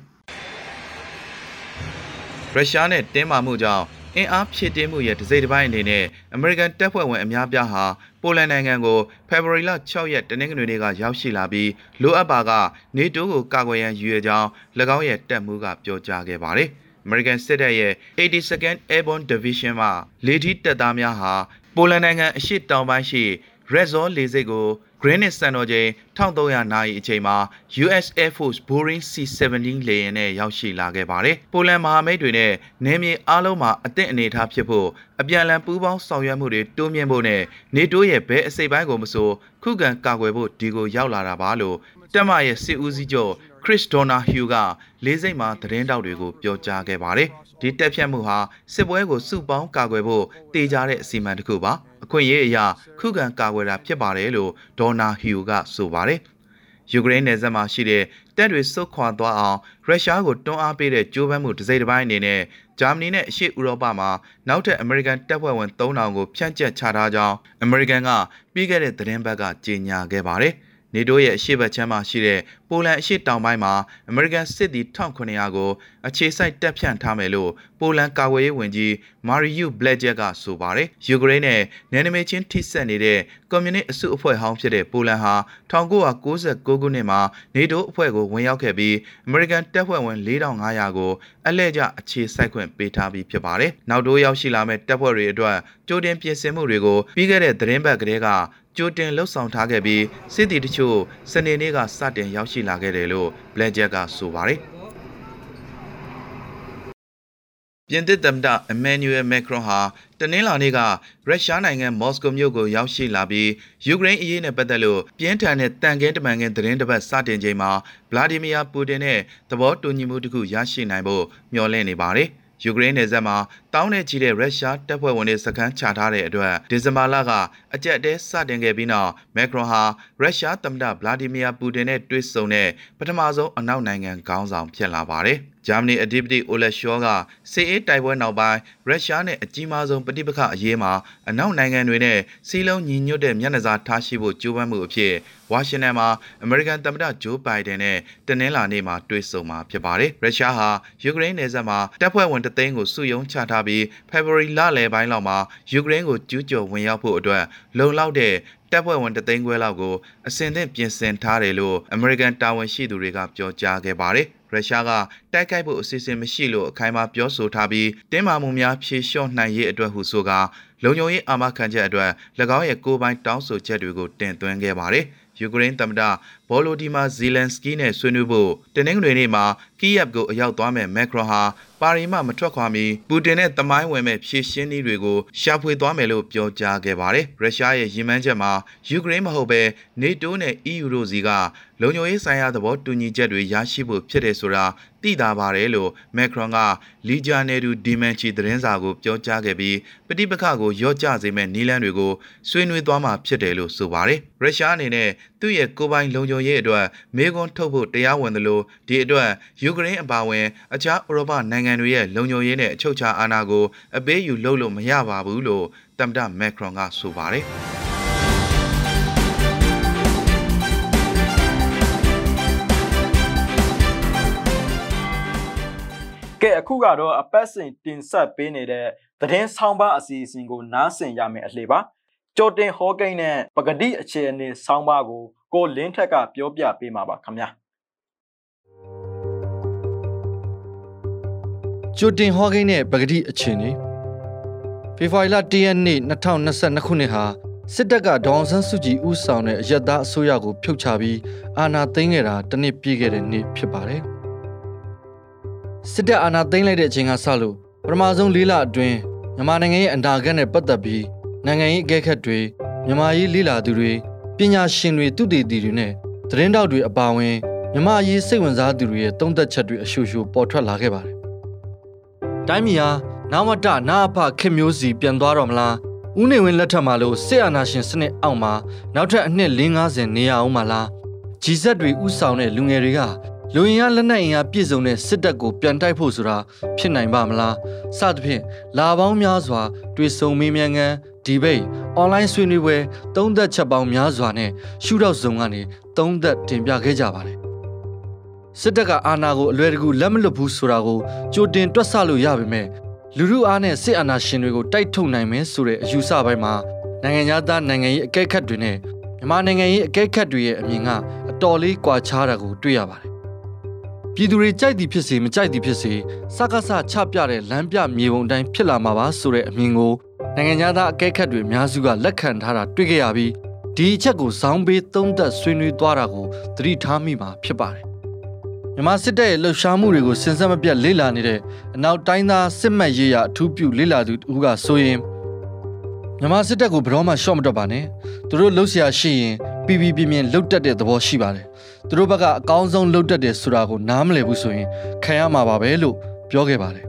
ရုရှားနဲ့တင်းမာမှုကြောင့် အင်အားဖြည့်တင်းမှုရဲ့တစိမ့်တစ်ပိုင်းအနေနဲ့အမေရိကန်တပ်ဖွဲ့ဝင်အများပြားဟာပိုလန်နိုင်ငံကိုဖေဖော်ဝါရီလ6ရက်တနင်္ဂနွေနေ့ကရောက်ရှိလာပြီးလိုအပ်ပါကနေတိုးကိုကာကွယ်ရန်ရည်ရွယ်ကြောင်း၎င်းရဲ့တပ်မှုကပြောကြားခဲ့ပါတယ်။ American စစ်တပ်ရဲ့ 82nd Airborne Division မှလေထီးတပ်သားများဟာပိုလန်နိုင်ငံအရှေ့တောင်ပိုင်းရှိ Redzor လေဆိပ်ကို Greenwich စံတော်ချိန်1300နာရီအချိန်မှာ US Air Force Boeing C-17 လေယာဉ်နဲ့ရောက်ရှိလာခဲ့ပါတယ်။ပိုလန်မဟာမိတ်တွေနဲ့နယ်မြေအားလုံးမှာအသင့်အနေထားဖြစ်ဖို့အပြန်အလှန်ပူးပေါင်းဆောင်ရွက်မှုတွေတိုးမြှင့်ဖို့နဲ့နေတိုးရဲ့ဘဲအစိပ်ပိုင်းကိုမဆိုခုခံကာကွယ်ဖို့ဒီကိုရောက်လာတာပါလို့တက်မရဲ့စစ်ဦးစီးချုပ် Chris Donahue ကလေးစိတ်မှာသတင်းတောက်တွေကိုပြောကြားခဲ့ပါတယ်။ဒီတက်ဖြတ်မှုဟာစစ်ပွဲကိုစုပေါင်းကာကွယ်ဖို့တည်ကြတဲ့အစီအမံတစ်ခုပါ။အခွင့်အရေးအရာခုခံကာကွယ်တာဖြစ်ပါတယ်လို့ဒေါ်နာဟီယိုကဆိုပါတယ်။ယူကရိန်းနယ်စပ်မှာရှိတဲ့တပ်တွေဆုတ်ခွာသွားအောင်ရုရှားကိုတွန်းအားပေးတဲ့ကြိုးပမ်းမှုတစ်စိတ်တစ်ပိုင်းအနေနဲ့ဂျာမနီနဲ့အရှေ့ဥရောပမှာနောက်ထပ်အမေရိကန်တပ်ဖွဲ့ဝင်3000ကိုဖြန့်ကျက်ချထားကြောင်းအမေရိကန်ကပြီးခဲ့တဲ့သတင်းပတ်ကကြေညာခဲ့ပါတယ်။နေတိုးရဲ့အရှေ့ဘက်ခြမ်းမှာရှိတဲ့ ပိုလန်အရှေ့တောင်ပိုင်းမှာအမေရိကန်စစ်သည်1900ကိုအခြေစိုက်တပ်ဖြန့်ထားမယ်လို့ပိုလန်ကာကွယ်ရေးဝန်ကြီးမာရီယူဘလက်ဂျက်ကဆိုပါတယ်။ယူကရိန်းနဲ့နယ်နိမိတ်ချင်းထိစပ်နေတဲ့ကွန်မြူနစ်အစုအဖွဲ့ဟောင်းဖြစ်တဲ့ပိုလန်ဟာ1996ခုနှစ်မှာနေတိုးအဖွဲ့ကိုဝင်ရောက်ခဲ့ပြီးအမေရိကန်တပ်ဖွဲ့ဝင်4500ကိုအလဲကျအခြေစိုက်ခွင့်ပေးထားပြီးဖြစ်ပါတယ်။နောက်တိုးရောက်ရှိလာမဲ့တပ်ဖွဲ့တွေအတွက်ကြိုတင်ပြင်ဆင်မှုတွေကိုပြီးခဲ့တဲ့သတင်းပတ်ကလေးကကြိုတင်လှုပ်ဆောင်ထားခဲ့ပြီးစစ်တီတချို့စနေနေ့ကစတင်ရောက်ရှိလာခဲ့တယ်လို့ဘလက်ဂျက်ကဆိုပါတယ်ပြင်သစ်သမ္မတအမန်နျူရယ်မက်ခရွန်ဟာတနင်္လာနေ့ကရုရှားနိုင်ငံမော်စကိုမြို့ကိုရောက်ရှိလာပြီးယူကရိန်းအရေးနဲ့ပတ်သက်လို့ပြင်းထန်တဲ့တန်ကဲတမန်ကင်းသတင်းတစ်ပတ်စတင်ချိန်မှာဗလာဒီမီယာပူတင်နဲ့သဘောတူညီမှုတစ်ခုရရှိနိုင်ဖို့မျှော်လင့်နေပါတယ်။ယူကရိန်းနယ်စပ်မှာ တောင်းနဲ့ချီတဲ့ရုရှားတပ်ဖွဲ့ဝင်တွေစခန်းချထားတဲ့အတွက်ဒီဇင်ဘာလကအကြက်တဲစတင်ခဲ့ပြီးနောက်မက်ခရွန်ဟာရုရှားသမ္မတဗလာဒီမီယာပူတင်နဲ့တွေ့ဆုံတဲ့ပထမဆုံးအနောက်နိုင်ငံခေါင်းဆောင်ဖြစ်လာပါတယ်။ဂျာမနီအဓိပတိအိုလက်ရှောကစစ်အေးတိုက်ပွဲနောက်ပိုင်းရုရှားနဲ့အကြီးမားဆုံးပဋိပက္ခအရေးမှာအနောက်နိုင်ငံတွေနဲ့စီးလုံးညီညွတ်တဲ့မျက်နှာစာထားရှိဖို့ကြိုးပမ်းမှုအဖြစ်ဝါရှင်တန်မှာအမေရိကန်သမ္မတဂျိုးဘိုင်ဒန်နဲ့တနင်္လာနေ့မှာတွေ့ဆုံမှာဖြစ်ပါတယ်။ရုရှားဟာယူကရိန်းနယ်စပ်မှာတပ်ဖွဲ့ဝင်တသိန်းကိုစုယုံချထားပြီးဖေဖော်ဝါရီလလယ်ပိုင်းလောက်မှာယူကရိန်းကိုကျူးကျော်ဝင်ရောက်ဖို့အတွက်လုံလောက်တဲ့တပ်ဖွဲ့ဝင်တသိန်းခွဲလောက်ကိုအစင်သင့်ပြင်ဆင်ထားတယ်လို့အမေရိကန်တာဝန်ရှိသူတွေကပြောကြားခဲ့ပါတယ်။ရုရှားကတိုက်ခိုက်ဖို့အစီအစဉ်မရှိလို့အခိုင်အမာပြောဆိုထားပြီးတင်းမာမှုများဖြေလျှော့နိုင်ရေးအတွက်ဟုဆိုကာလုံခြုံရေးအာမခံချက်အတွက်၎င်းရဲ့ကိုယ်ပိုင်တောင်းဆိုချက်တွေကိုတင်သွင်းခဲ့ပါတယ်။ယူကရိန်းသမ္မတဗောလိုဒီမာဇီလန်စကီနဲ့ဆွေးနွေးဖို့တနင်္ဂနွေနေ့မှာကီယက်ကိုအရောက်သွားမဲ့မက်ခရွန်ဟာ ပါရီမှမထွက်ခွာမီပူတင်နဲ့တမိုင်းဝင်မဲ့ဖြည့်ရှင်းနည်းတွေကိုရှာဖွေသွားမယ်လို့ပြောကြားခဲ့ပါတယ်။ရုရှားရဲ့ရည်မှန်းချက်မှာယူကရိန်းမဟုတ်ဘဲနေတိုးနဲ့ EU တို့စီက လုံခြုံရေးဆိုင်ရာသဘောတူညီချက်တွေရရှိဖို့ဖြစ်တယ်ဆိုတာသိတာပါတယ်လို့မက်ခရွန်ကလီဂျာနယ်ဒူဒီမန်ချီသတင်းစာကိုပြောကြားခဲ့ပြီးပဋိပက္ခကိုရော့ကျစေမဲ့နီလန်းတွေကိုဆွေးနွေးသွားမှာဖြစ်တယ်လို့ဆိုပါတယ်။ရုရှားအနေနဲ့သူ့ရဲ့ကိုပိုင်လုံခြုံရေးအတွက်မေကွန်ထုတ်ဖို့တရားဝင်သလိုဒီအတွက်ယူကရိန်းအပါအဝင်အခြားဥရောပနိုင်ငံတွေရဲ့လုံခြုံရေးနဲ့အချုပ်အခြာအာဏာကိုအပေးယူလုပ်လို့မရပါဘူးလို့သမ္မတမက်ခရွန်ကဆိုပါတယ်။ ကဲအခုကတော့အပတ်စဉ်တင်ဆက်ပေးနေတဲ့သတင်းဆောင်ပါအစီအစဉ်ကိုနားဆင်ရမယ်အလှပါကြိုတင်ဟောကိန်းနဲ့ပဂတိအခြေအနေဆောင်းပါးကိုကိုလင်းထက်ကပြောပြပေးမှာပါခင်ဗျာကြိုတင်ဟောကိန်းနဲ့ပဂတိအခြေအနေဖေဖော်ဝါရီလ၁ရက်နေ့2022ခုနှစ်ဟာစစ်တပ်ကဒေါအောင်ဆန်းစုကြည်ဦးဆောင်တဲ့အယက်သားအစိုးရကိုဖြုတ်ချပြီးအာဏာသိမ်းခဲ့တာတစ်နှစ်ပြည့်ခဲ့တဲ့နေ့ဖြစ်ပါတယ် စစ်တပ်အာဏာသိမ်းလိုက်တဲ့အချိန်ကစလို့ပထမဆုံး၄လအတွင်းမြန်မာနိုင်ငံရဲ့အန္တာဂတ်နဲ့ပတ်သက်ပြီးနိုင်ငံရေးအကဲခတ်တွေမြန်မာရေးလေ့လာသူတွေပညာရှင်တွေသူတည်တည်တွေနဲ့သတင်းတောက်တွေအပါအဝင်မြန်မာရေးစိတ်ဝင်စားသူတွေရဲ့တုံးသက်ချက်တွေအရှူရှူပေါ်ထွက်လာခဲ့ပါတယ်။တိုင်းပြည်ဟာနာဝတ္တနာအဖခေမျိုးစီပြန်သွားတော့မလား။ဦးနေဝင်းလက်ထက်မှာလို့စစ်အာဏာရှင်စနစ်အောက်မှာနောက်ထပ်အနှစ်450နေရအောင်မလား။ဂျီဇက်တွေဥဆောင်တဲ့လူငယ်တွေက လူရင်ရလက်နက်အင်အားပြည့်စုံတဲ့စစ်တပ်ကိုပြန်တိုက်ဖို့ဆိုတာဖြစ်နိုင်ပါမလားစသဖြင့်လာပေါင်းများစွာတွေ့ဆုံမေးမြန်းခန်းဒီဘိတ်အွန်လိုင်းဆွေးနွေးပွဲသုံးသက်ချက်ပေါင်းများစွာနဲ့ရှုထောက်စုံကနေသုံးသက်တင်ပြခဲ့ကြပါတယ်စစ်တပ်ကအာဏာကိုအလွယ်တကူလက်မလွတ်ဘူးဆိုတာကိုကြိုတင်တွက်ဆလို့ရပါမယ်လူလူအားနဲ့စစ်အာဏာရှင်တွေကိုတိုက်ထုတ်နိုင်မယ်ဆိုတဲ့အယူဆပိုင်းမှာနိုင်ငံသားနိုင်ငံရေးအကဲခတ်တွေနဲ့မြန်မာနိုင်ငံရေးအကဲခတ်တွေရဲ့အမြင်ကအတော်လေးကွာခြားတာကိုတွေ့ရပါတယ် ပြည်သူတွေကြိုက်သည်ဖြစ်စေမကြိုက်သည်ဖြစ်စေစကားဆချပြတဲ့လမ်းပြမြေပုံတိုင်းဖြစ်လာမှာပါဆိုတဲ့အမြင်ကိုနိုင်ငံသားအကဲခတ်တွေအများစုကလက်ခံထားတာတွေ့ကြရပြီးဒီအချက်ကိုဇောင်းပေးသုံးသက်ဆွေးနွေးသွားတာကိုသတိထားမိမှာဖြစ်ပါတယ်မြန်မာစစ်တပ်ရဲ့လှုပ်ရှားမှုတွေကိုစင်ဆက်မပြတ်လေ့လာနေတဲ့အနောက်တိုင်းသားစစ်မှတ်ရေးရအထူးပြုလေ့လာသူတူကဆိုရင်မြန်မာစစ်တပ်ကိုဘယ်တော့မှရှော့မတော့ပါနဲ့သူတို့လှုပ်ရှားရှိရင်ပြပြပြင်းပြင်းလှုပ်တက်တဲ့သဘောရှိပါတယ် သူတို့ဘက်ကအကောင်းဆုံးလှုပ်တက်တယ်ဆိုတာကိုနားမလည်ဘူးဆိုရင်ခံရမှာပါပဲလို့ပြောခဲ့ပါတယ်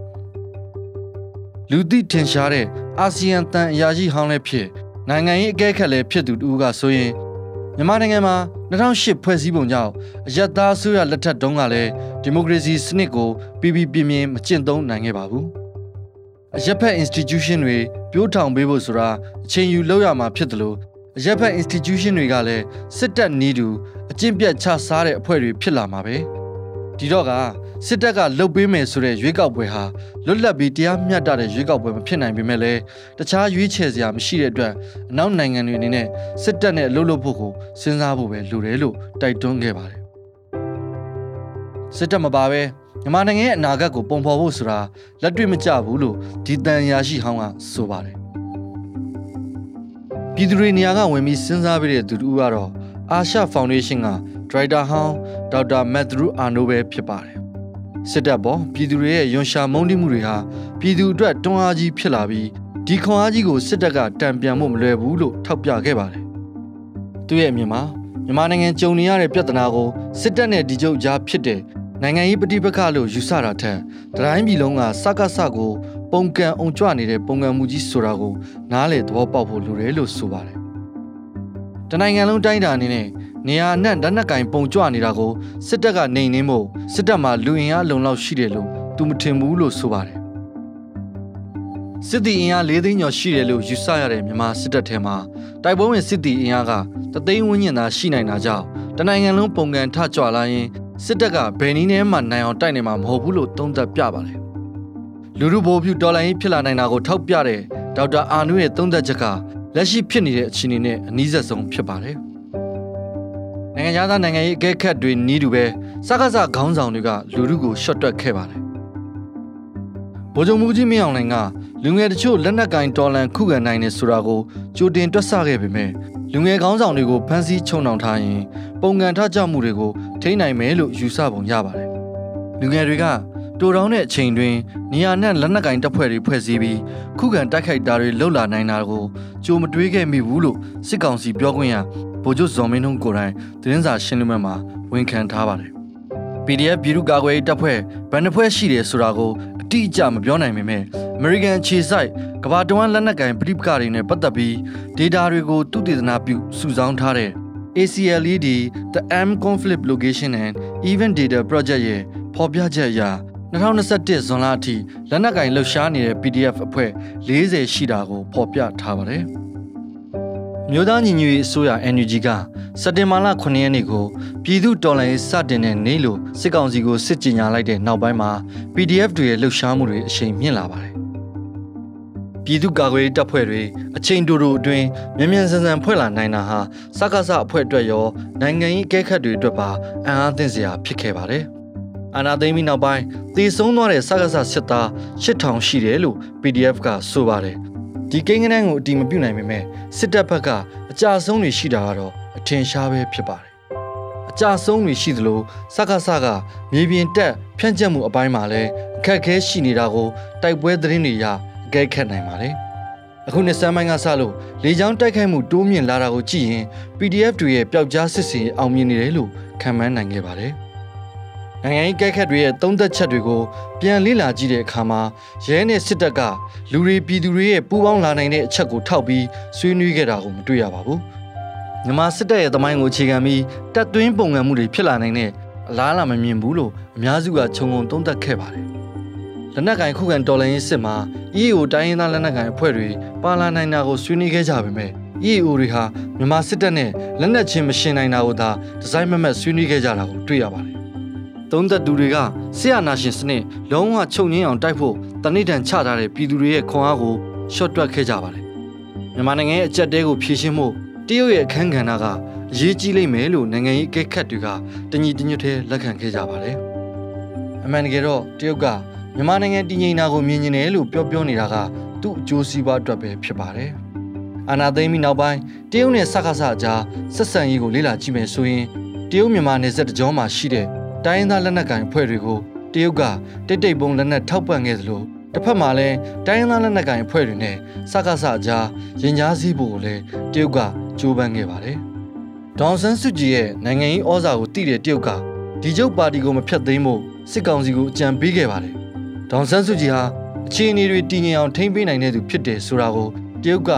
လူသိထင်ရှားတဲ့အာဆီယံတန်အရာရှိဟောင်းလည်းဖြစ်နိုင်ငံရေးအကဲခတ်လည်းဖြစ်သူတူကဆိုရင်မြန်မာနိုင်ငံမှာ2008ဖွဲ့စည်းပုံကြောင့်အယက်သားအစိုးရလက်ထက်တုန်းကလည်းဒီမိုကရေစီစနစ်ကိုပြည်ပြည်ပြင်းပြင်းမကျင့်သုံးနိုင်ခဲ့ပါဘူး။အရက်ဖက် institution တွေပြိုးထောင်ပေးဖို့ဆိုတာအချိန်ယူလောက်ရမှာဖြစ်တယ်လို့ အရက်ဖက် institution တွေကလည်းစစ်တပ်နီးတူအကျင့်ပြတ်ချစားတဲ့အဖွဲ့တွေဖြစ်လာမှာပဲ။ဒီတော့ကစစ်တပ်ကလှုပ်ပေးမယ်ဆိုတဲ့ရွေးကောက်ပွဲဟာလွတ်လပ်ပြီးတရားမျှတတဲ့ရွေးကောက်ပွဲမဖြစ်နိုင်ပေမဲ့လည်းတခြားရွေးချယ်စရာမရှိတဲ့အတွက်အနောက်နိုင်ငံတွေအနေနဲ့စစ်တပ်နဲ့လှုပ်လှုပ်ဖို့ကိုစဉ်းစားဖို့ပဲလိုတယ်လို့တိုက်တွန်းခဲ့ပါတယ်စစ်တပ်မပါပဲမြန်မာနိုင်ငံရဲ့အနာဂတ်ကိုပုံဖော်ဖို့ဆိုတာလက်တွေ့မကျဘူးလို့ဒီတန်ရာရှိဟောင်းကဆိုပါတယ် ပြည်သူတွေနေရာကဝင်ပြီးစဉ်းစားပြတဲ့သူတို့ကတော့အာရှဖောင်ဒေးရှင်းကဒရိုက်တာဟောင်းဒေါက်တာမက်သရူအာနိုပဲဖြစ်ပါတယ်စစ်တပ်ပေါ်ပြည်သူတွေရဲ့ယွန်ရှာမုန်းတိမှုတွေဟာပြည်သူအတွက်တွန်းအားကြီးဖြစ်လာပြီးဒီခွန်အားကြီးကိုစစ်တပ်ကတံပြန်ဖို့မလွယ်ဘူးလို့ထောက်ပြခဲ့ပါတယ်သူရဲ့အမြင်မှာမြန်မာနိုင်ငံကြုံနေရတဲ့ပြဿနာကိုစစ်တပ်နဲ့ဒီချုပ်ကြားဖြစ်တဲ့နိုင်ငံရေးပဋိပက္ခလို့ယူဆတာထက်တိုင်းပြည်လုံးကစကားစကို ပုံကံအောင်ကြွနေတဲ့ပုံကံမှုကြီးဆိုတာကိုနားလေသဘောပေါက်ဖို့လိုတယ်လို့ဆိုပါတယ်။တနိုင်ငံလုံးတိုင်းတာအနေနဲ့နေရာအနှံ့ဓာတ်နက်ကင်ပုံကြွနေတာကိုစစ်တပ်ကနေနှင်းဖို့စစ်တပ်မှာလူအင်အားလုံလောက်ရှိတယ်လို့သူမထင်ဘူးလို့ဆိုပါတယ်။စစ်တီအင်အား၄သိန်းကျော်ရှိတယ်လို့ယူဆရတဲ့မြန်မာစစ်တပ်ထဲမှာတိုက်ပွဲဝင်စစ်တီအင်အားကတသိန်းဝန်းကျင်သာရှိနိုင်တာကြောင့်တနိုင်ငံလုံးပုံကံထကြွလာရင်စစ်တပ်ကဘယ်နည်းနဲ့မှနိုင်အောင်တိုက်နေမှာမဟုတ်ဘူးလို့သုံးသပ်ပြပါတယ်။ လူလူဘိုးဖြူဒေါ်လာရင်းဖြစ်လာနိုင်တာကိုထောက်ပြတဲ့ဒေါက်တာအာနုရဲ့သုံးသပ်ချက်ကလက်ရှိဖြစ်နေတဲ့အခြေအနေနဲ့အနည်းဆက်ဆုံးဖြစ်ပါတယ်။နိုင်ငံသားနိုင်ငံရေးအကဲခတ်တွေနီးတူပဲစကားစခေါင်းဆောင်တွေကလူလူကိုရှော့တွက်ခဲ့ပါတယ်။ဗိုလ်ချုပ်မူကြီးမင်းအောင်လှိုင်ကလူငယ်တချို့လက်နက်ကင်တော်လန်ခုခံနိုင်နေဆိုတာကိုကြိုတင်တွက်ဆခဲ့ပေမဲ့လူငယ်ကောင်းဆောင်တွေကိုဖမ်းဆီးချုံနှောင်ထားရင်ပုံကံထကြမှုတွေကိုထိန်းနိုင်မယ်လို့ယူဆပုံရပါတယ်။လူငယ်တွေက တိုတောင်းတဲ့အချိန်တွင်နေရာနဲ့လက်နက်ကင်တပ်ဖွဲ့တွေဖွဲ့စည်းပြီးခုခံတိုက်ခိုက်တာတွေလှုပ်လာနိုင်တာကိုကြိုမတွေးခဲ့မိဘူးလို့စစ်ကောင်စီပြောခွင့်ရဗိုလ်ချုပ်ဇော်မင်းထွန်းကိုယ်တိုင်သတင်းစာရှင်းလင်းပွဲမှာဝန်ခံထားပါတယ်။ PDF ပြည်သူ့ကာကွယ်ရေးတပ်ဖွဲ့ဘယ်နှဖွဲ့ရှိတယ်ဆိုတာကိုအတိအကျမပြောနိုင်ပေမဲ့ American ခြေဆိုင်ကဘာတဝမ်းလက်နက်ကင်ပြည်ပကတွေနဲ့ပတ်သက်ပြီး data တွေကိုသူတည်တနာပြုစုဆောင်းထားတဲ့ ACLED the M Conflict Location and Event Data Project ရဲ့ဖော်ပြချက်အရ 2021ဇွန်လအထိလက်နက်ကင်လှုပ်ရှားနေတဲ့ PDF အဖွဲ့40ရှိတာကိုဖော်ပြထားပါတယ်။မြို့သားညီညွတ်ရေးအစိုးရ NUG ကစက်တင်ဘာလ9ရက်နေ့ကိုပြည်သူတော်လှန်ရေးစတင်တဲ့နေ့လို့စစ်ကောင်စီကိုစစ်ကြေညာလိုက်တဲ့နောက်ပိုင်းမှာ PDF တွေရဲ့လှုပ်ရှားမှုတွေအရှိန်မြင့်လာပါတယ်။ပြည်သူ့ကာကွယ်ရေးတပ်ဖွဲ့တွေအချိန်တူတူအတွင်းမြန်မြန်ဆန်ဆန်ဖွဲ့လာနိုင်တာဟာစကားစအဖွဲ့အတွက်ရောနိုင်ငံရေးအကဲခတ်တွေအတွက်ပါအံ့အားသင့်စရာဖြစ်ခဲ့ပါတယ်။ အာနာသိမ်းပြီးနောက်ပိုင်းသေဆုံးသွားတဲ့စကားစစစ်သား8000ရှိတယ်လို့ PDF ကဆိုပါတယ်။ဒီကိန်းဂဏန်းကိုအတိမပြုနိုင်ပေမဲ့စစ်တပ်ဘက်ကအကြဆုံးတွေရှိတာကတော့အထင်ရှားပဲဖြစ်ပါတယ်။အကြဆုံးတွေရှိသလိုစကားစကမြေပြင်တက်ဖြန့်ကျက်မှုအပိုင်းမှာလည်းအခက်အခဲရှိနေတာကိုတိုက်ပွဲသတင်းတွေရအကဲခတ်နိုင်ပါတယ်။အခုနှစ်ဆန်းပိုင်းကစလို့လေကြောင်းတိုက်ခိုက်မှုတိုးမြင့်လာတာကိုကြည့်ရင် PDF တွေရဲ့ပျောက်ကြားစစ်စင်အောင်မြင်နေတယ်လို့ခံမှန်းနိုင်ခဲ့ပါတယ်။ နိုင်ငံရေးကဲခတ်တွေရဲ့သုံးသက်ချက်တွေကိုပြန်လေ့လာကြည့်တဲ့အခါမှာရဲနဲ့စစ်တပ်ကလူတွေပြည်သူတွေရဲ့ပူးပေါင်းလာနိုင်တဲ့အချက်ကိုထောက်ပြီးဆွေးနွေးခဲ့တာကိုမတွေ့ရပါဘူး။မြန်မာစစ်တပ်ရဲ့သမိုင်းကိုအခြေခံပြီးတပ်သွင်းပုံငံမှုတွေဖြစ်လာနိုင်တဲ့အလားအလာမမြင်ဘူးလို့အများစုကခြုံငုံသုံးသပ်ခဲ့ပါတယ်။လက်နက်ကင်ခုခံတော်လှန်ရေးစစ်မှာ EAO တိုင်းရင်းသားလက်နက်ကင်အဖွဲ့တွေပါလာနိုင်တာကိုဆွေးနွေးခဲ့ကြပေမဲ့ EAO တွေဟာမြန်မာစစ်တပ်နဲ့လက်နက်ချင်းမရှင်နိုင်တာကိုသာဒီဇိုင်းမမတ်ဆွေးနွေးခဲ့ကြတာကိုတွေ့ရပါတယ် သုံးသက်သူတွေကဆရာနာရှင်စနစ်လုံးဝချုပ်ငင်းအောင်တိုက်ဖို့တဏိဒံချထားတဲ့ပြည်သူတွေရဲ့ခွန်အားကိုရှော့တွက်ခဲ့ကြပါတယ်မြန်မာနိုင်ငံရဲ့အကြက်တဲကိုဖြည့်ရှင်းမှုတရုတ်ရဲ့အခန်းကဏ္ဍကအရေးကြီးလိမ့်မယ်လို့နိုင်ငံရေးအကဲခတ်တွေကတညီတညွတ်ထဲလက်ခံခဲ့ကြပါတယ်အမှန်တကယ်တော့တရုတ်ကမြန်မာနိုင်ငံတည်ငြိမ်တာကိုမြင်နေတယ်လို့ပြောပြောနေတာကသူ့အကျိုးစီးပွားအတွက်ပဲဖြစ်ပါတယ်အာနာသိမ်းပြီးနောက်ပိုင်းတရုတ်နဲ့စကားစအကြားဆက်ဆံရေးကိုလေ့လာကြည့်မယ်ဆိုရင်တရုတ်မြန်မာနယ်စပ်တကြောမှာရှိတဲ့ တိုင်းရင်းသားလက်နက်ကိုင်အဖွဲ့တွေကိုတရုတ်ကတိတ်တိတ်ပုံလက်နက်ထောက်ပံ့ခဲ့သလိုတစ်ဖက်မှာလည်းတိုင်းရင်းသားလက်နက်ကိုင်အဖွဲ့တွေနဲ့စကားစအကြားရင်ကြားစည်းဖို့ကိုလည်းတရုတ်ကကြိုးပမ်းခဲ့ပါတယ်။ဒေါန်ဆန်းစုကြည်ရဲ့နိုင်ငံရေးဩဇာကိုတည်တဲ့တရုတ်ကဒီကျုပ်ပါတီကိုမဖျက်သိမ်းဖို့စစ်ကောင်စီကိုအကြံပေးခဲ့ပါတယ်။ဒေါန်ဆန်းစုကြည်ဟာအခြေအနေတွေတည်ငြိမ်အောင်ထိန်းပေးနိုင်တဲ့သူဖြစ်တယ်ဆိုတာကိုတရုတ်က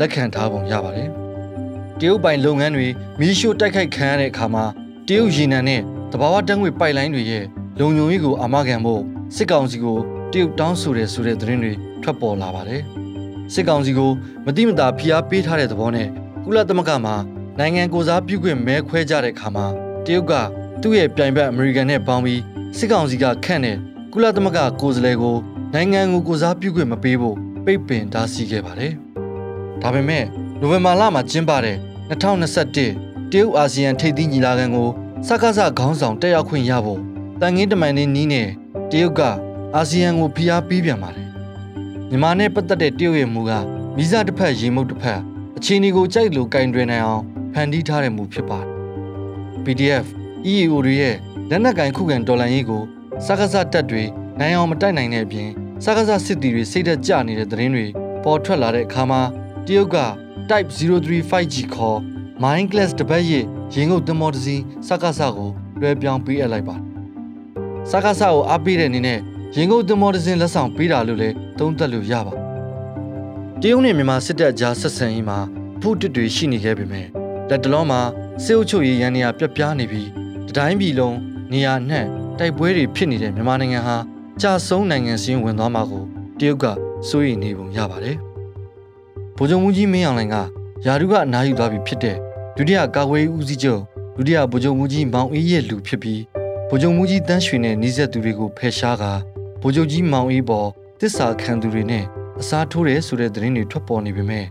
လက်ခံထားပုံရပါတယ်။တရုတ်ပိုင်လုပ်ငန်းတွေမီးရှို့တိုက်ခိုက်ခံရတဲ့အခါမှာတရုတ်ရေနံနဲ့ တဘာဝတန်းငွေပိုက်လိုင်းတွေရဲ့လုံခြုံရေးကိုအာမခံဖို့စစ်ကောင်စီကိုတရုတ်တောင်းဆိုတယ်ဆိုတဲ့သတင်းတွေထွက်ပေါ်လာပါတယ်။စစ်ကောင်စီကိုမတိမတာဖိအားပေးထားတဲ့သဘောနဲ့ကုလသမဂ္ဂမှာနိုင်ငံကိုစားပြုခွင့်မဲခွဲကြတဲ့အခါမှာတရုတ်ကသူ့ရဲ့ပြိုင်ဘက်အမေရိကန်နဲ့ပေါင်းပြီးစစ်ကောင်စီကခန့်တဲ့ကုလသမဂ္ဂကိုယ်စားလှယ်ကိုနိုင်ငံကိုကိုစားပြုခွင့်မပေးဖို့ပိတ်ပင်တားဆီးခဲ့ပါတယ်။ဒါပေမဲ့နိုဝင်ဘာလမှာကျင်းပတဲ့2021တရုတ်အာဆီယံထိပ်သီးညီလာခံကို စကားစခေါင်းဆောင်တက်ရောက်ခွင့်ရဖို့တန်ငင်းတမန်နေနီးနဲ့တရုတ်ကအာဆီယံကိုဖိအားပေးပြန်ပါတယ်။မြန်မာနဲ့ပတ်သက်တဲ့တရုတ်ရဲ့မူကမိစားတစ်ဖက်ရေမုတ်တစ်ဖက်အခြေအနေကိုကြိုက်လို့ကင်တွင်နိုင်အောင်ဖန်တီးထားတဲ့မူဖြစ်ပါတယ်။ PDF EAO တွေရဲ့လက်နက်ကင်ခုခံတော်လှန်ရေးကိုစကားစတက်တွေနိုင်အောင်မတိုက်နိုင်တဲ့အပြင်စကားစစစ်တီတွေစိတ်သက်ကြနေတဲ့သတင်းတွေပေါ်ထွက်လာတဲ့အခါမှာတရုတ်က Type 035G ခေါ် Mind Class တပတ်ရဲ့ ရင်ငုတ်သမောတစီစကားစကိုလွှဲပြောင်းပေးအပ်လိုက်ပါတယ်။စကားစကိုအားပေးတဲ့အနေနဲ့ရင်ငုတ်သမောတစင်လက်ဆောင်ပေးတာလို့လည်းသုံးသပ်လို့ရပါတရုတ်နဲ့မြန်မာစစ်တပ်ကြားဆက်ဆံရေးမှာဖို့တစ်တွေရှိနေခဲ့ပေမဲ့လက်တလုံးမှာစစ်အုပ်ချုပ်ရေးရန်နေရာပြက်ပြားနေပြီးတတိုင်းပြည်လုံးနေရာနှံ့တိုက်ပွဲတွေဖြစ်နေတဲ့မြန်မာနိုင်ငံဟာကြာဆုံးနိုင်ငံစင်းဝင်သွားမှာကိုတရုတ်ကစိုးရိမ်နေပုံရပါတယ်။ဗိုလ်ချုပ်မူကြီးမင်းအောင်လှိုင်ကယာရုကအနားယူသွားပြီဖြစ်တဲ့ ဒုတိယကာကွယ်ရေးဦးစီးချုပ်ဒုတိယဗိုလ်ချုပ်မူကြီးမောင်အေးရဲ့လူဖြစ်ပြီးဗိုလ်ချုပ်မူကြီးတန်းရွှေနဲ့နှိစက်သူတွေကိုဖယ်ရှားကာဗိုလ်ချုပ်ကြီးမောင်အေးပေါ်တစ္ဆာခံသူတွေနဲ့အစားထိုးတယ်ဆိုတဲ့သတင်းတွေထွက်ပေါ်နေပေမဲ့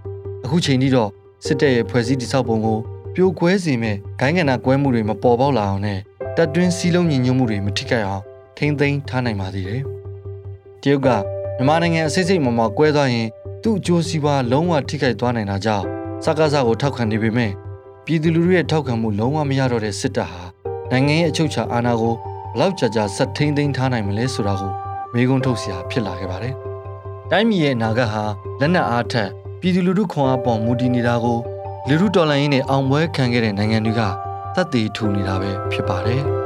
အခုချိန်ထိတော့စစ်တပ်ရဲ့ဖွဲ့စည်းတိဆောက်ပုံကိုပြိုကွဲစေမဲ့ဂိုင်းကဏကွဲမှုတွေမပေါ်ပေါက်လာအောင်နဲ့တပ်တွင်းစည်းလုံးညီညွတ်မှုတွေမထိခိုက်အောင်ထိမ့်သိမ်းထားနိုင်ပါသေးတယ်။တရုတ်ကမြန်မာနိုင်ငံအစိစိတ်မမကွဲသွားရင်သူ့အကျိုးစီးပွားလုံးဝထိခိုက်သွားနိုင်တာကြောင့်စကားစကိုထောက်ခံနေပေမဲ့ ပြည်သူလူထုရဲ့ထောက်ခံမှုလုံးဝမရတော့တဲ့စစ်တပ်ဟာနိုင်ငံရဲ့အချုပ်အခြာအာဏာကိုဘလောက်ကြာကြာဆက်ထိမ့်သိမ်းထားနိုင်မလဲဆိုတာကိုမေးခွန်းထုတ်စရာဖြစ်လာခဲ့ပါတယ်။တိုင်းပြည်ရဲ့အနာဂတ်ဟာလက်နက်အားထက်ပြည်သူလူထုခွန်အားပေါ်မူတည်နေတာကိုလူထုတော်လှန်ရေးနဲ့အောင်ပွဲခံခဲ့တဲ့နိုင်ငံတွေကသက်သေထူနေတာပဲဖြစ်ပါတယ်။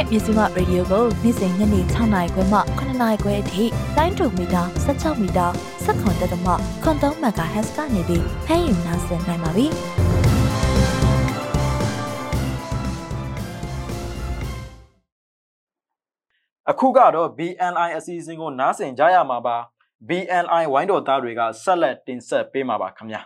ရဲ့မြစီမရေဒီယိုကိုနေ့စဉ်ညနေ6နာရီခွဲမှ9နာရီခွဲအထိတိုင်းတူမီတာ16မီတာ7.3တမခွန်3 MHz ကနေပြီးဖမ်းယူနိုင်စင်နိုင်ပါပြီ။အခုကတော့ BNI အစီအစဉ်ကိုနားဆင်ကြရမှာပါ BNI ဝိုင်းတော်သားတွေကဆက်လက်တင်ဆက်ပေးမှာပါခင်ဗျာ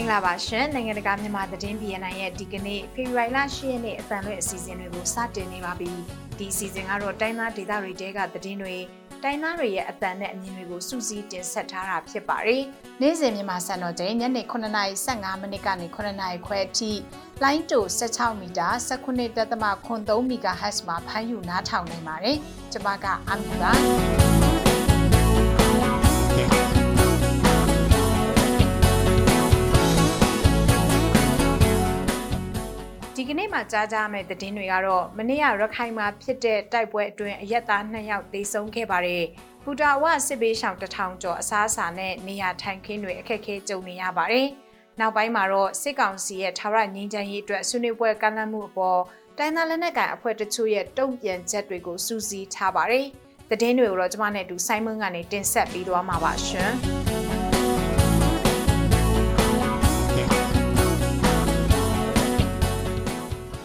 င်္ဂလာပါရှင်နိုင်ငံတကာမြန်မာသတင်း BNN ရဲ့ဒီကနေ့ဖေဖော်ဝါရီလ10ရက်နေ့အသံလွှင့်အစီအစဉ်တွေကိုစတင်နေပါပြီဒီအစီအစဉ်ကတော့တိုင်းသားဒေသတွေတဲကသတင်းတွေတိုင်းသားတွေရဲ့အသံနဲ့အမြင်တွေကိုစူးစီးတင်ဆက်ထားတာဖြစ်ပါတယ်နေ့စဉ်မြန်မာစံတော်ချိန်ညနေ9:15မိနစ်ကနေ9:00ခွဲအထိလိုင်းတို16မီတာ19.3 MHz မှာဖမ်းယူနားထောင်နိုင်ပါတယ်ကျွန်မကအမီပါ ဒီကနေ့မှကြားကြမယ့်သတင်းတွေကတော့မနေ့ကရခိုင်မှာဖြစ်တဲ့တိုက်ပွဲအတွင်းအရက်သား2ယောက်သေဆုံးခဲ့ပါတယ်။ပူတာဝစစ်ဘေးရှောင်တထောင်ကျော်အစားအစာနဲ့နေရာထိုင်ခင်းတွေအခက်အခဲကြုံနေရပါတယ်။နောက်ပိုင်းမှာတော့စစ်ကောင်စီရဲ့ထာဝရငြိမ်းချမ်းရေးအတွက်ဆွေးနွေးပွဲကမ်းလှမ်းမှုအပေါ်တိုင်းသားလက်နက်ကိုင်အဖွဲ့တချို့ရဲ့တုံ့ပြန်ချက်တွေကိုစူးစီးထားပါတယ်။သတင်းတွေကိုတော့ကျွန်မနဲ့အတူဆိုင်းမွန်းကနေတင်ဆက်ပေးသွားမှာပါရှင်။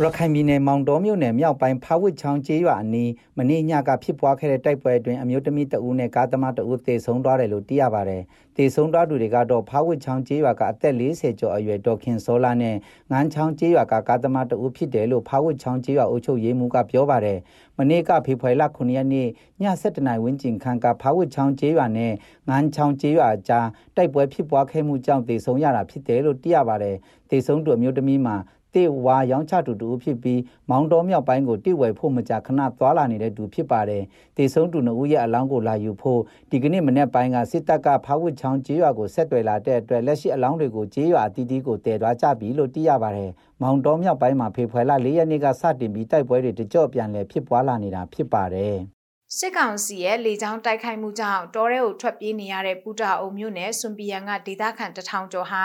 ရခိုင်ပြည်နယ်မောင်တော်မြို့နယ်မြောက်ပိုင်းဖားဝစ်ချောင်းကျေးရွာအနီးမနေ့ညကဖြစ်ပွားခဲ့တဲ့တိုက်ပွဲအတွင်းအမျိုးသမီးတဦးနဲ့ကားသမားတဦးသေဆုံးသွားတယ်လို့သိရပါတယ်။သေဆုံးသွားသူတွေကတော့ဖားဝစ်ချောင်းကျေးရွာကအသက်40ကျော်အရွယ်ဒေါခင်စောလာနဲ့ငန်းချောင်းကျေးရွာကကားသမားတဦးဖြစ်တယ်လို့ဖားဝစ်ချောင်းကျေးရွာအုပ်ချုပ်ရေးမှူးကပြောပါတယ်။မနေ့ကဖေဖော်ဝါရီလ9ရက်နေ့ည7:00နာရီဝန်းကျင်ခန့်ကဖားဝစ်ချောင်းကျေးရွာနဲ့ငန်းချောင်းကျေးရွာအကြားတိုက်ပွဲဖြစ်ပွားခဲ့မှုကြောင့်သေဆုံးရတာဖြစ်တယ်လို့သိရပါတယ်။သေဆုံးသူအမျိုးသမီးမှာ တေဝါရောင်းချတူတူဖြစ်ပြီးမောင်တော်မြောက်ပိုင်းကိုတိဝယ်ဖို့မကြာခဏသွားလာနေတဲ့သူဖြစ်ပါတယ်။တေဆုံးသူနှုတ်ရဲ့အလောင်းကိုလာယူဖို့ဒီကနေ့မနေ့ပိုင်းကစစ်တပ်ကဖားဝစ်ချောင်းကျေးရွာကိုဆက်သွယ်လာတဲ့အတွက်လက်ရှိအလောင်းတွေကိုကျေးရွာအသီးသီးကိုတည်သွားကြပြီလို့သိရပါတယ်။မောင်တော်မြောက်ပိုင်းမှာဖေဖွယ်လ၄ရက်နေ့ကစတင်ပြီးတိုက်ပွဲတွေတကြော့ပြန်လည်ဖြစ်ပွားလာနေတာဖြစ်ပါတယ်။စစ်ကောင်စီရဲ့လေကြောင်းတိုက်ခိုက်မှုကြောင့်တောထဲကိုထွက်ပြေးနေရတဲ့ပူတာအုံမြို့နယ်စွန်ပီယန်ကဒေသခံတထောင်ကျော်ဟာ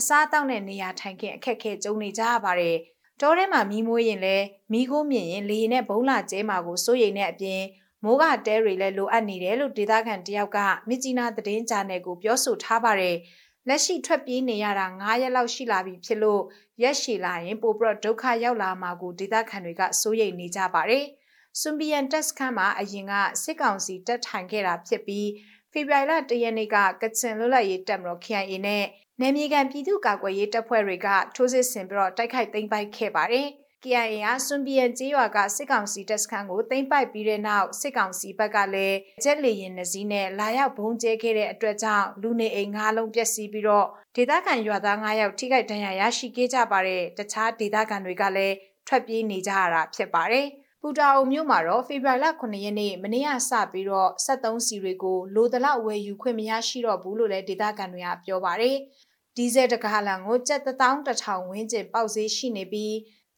အစားအသောက်နဲ့နေရာထိုင်ခင်းအခက်အခဲကြုံနေကြရပါတယ်။တောထဲမှာမီးမွေးရင်လည်းမီးခိုးမြင်ရင်လေနဲ့ဘုံလာကျဲမှာကိုစိုးရိမ်တဲ့အပြင်မိုးကတဲတွေလည်းလိုအပ်နေတယ်လို့ဒေသခံတယောက်ကမြစ်ကြီးနားသတင်းဂျာနယ်ကိုပြောဆိုထားပါတယ်။လက်ရှိထွက်ပြေးနေရတာ9ရက်လောက်ရှိလာပြီဖြစ်လို့ရက်ရှည်လာရင်ပိုပြီးဒုက္ခရောက်လာမှာကိုဒေသခံတွေကစိုးရိမ်နေကြပါတယ်။စွန်ဘီယန်တက်စခန်းမှာအရင်ကစစ်ကောင်စီတက်ထိုင်ခဲ့တာဖြစ်ပြီးဖေဖော်ဝါရီလ၁ရက်နေ့ကကချင်လွတ်လပ်ရေးတပ်မတော် KIA နဲ့ နယ်မြေခံပြည်သူ့ကာကွယ်ရေးတပ်ဖွဲ့တွေကထိုးစစ်ဆင်ပြီးတော့တိုက်ခိုက်သိမ်းပိုက်ခဲ့ပါတယ်။ KIA ကစွန်ပီယန်ကျေးရွာကစစ်ကောင်စီတပ်စခန်းကိုသိမ်းပိုက်ပြီးတဲ့နောက်စစ်ကောင်စီဘက်ကလည်းဂျက်လေယာဉ်နှစီးနဲ့လာရောက်ဘုံကျဲခဲ့တဲ့အတွက်ကြောင့်လူနေအိမ်၅လုံးပျက်စီးပြီးတော့ဒေသခံရွာသား9ယောက်ထိခိုက်ဒဏ်ရာရရှိခဲ့ကြပါတယ်။တခြားဒေသခံတွေကလည်းထွက်ပြေးနေကြရတာဖြစ်ပါတယ်။ပူတာအုံမြို့မှာတော့ဖေဖော်ဝါရီလ9ရက်နေ့မနေ့ကစပြီးတော့73စီတွေကိုလိုသလောက်ဝယ်ယူခွင့်မရရှိတော့ဘူးလို့လည်းဒေသခံတွေကပြောပါတယ်။ ဒီဇယ်တကားလန်ကိုကျပ်1000ဝန်းကျင်ပေါက်ဈေးရှိနေပြီး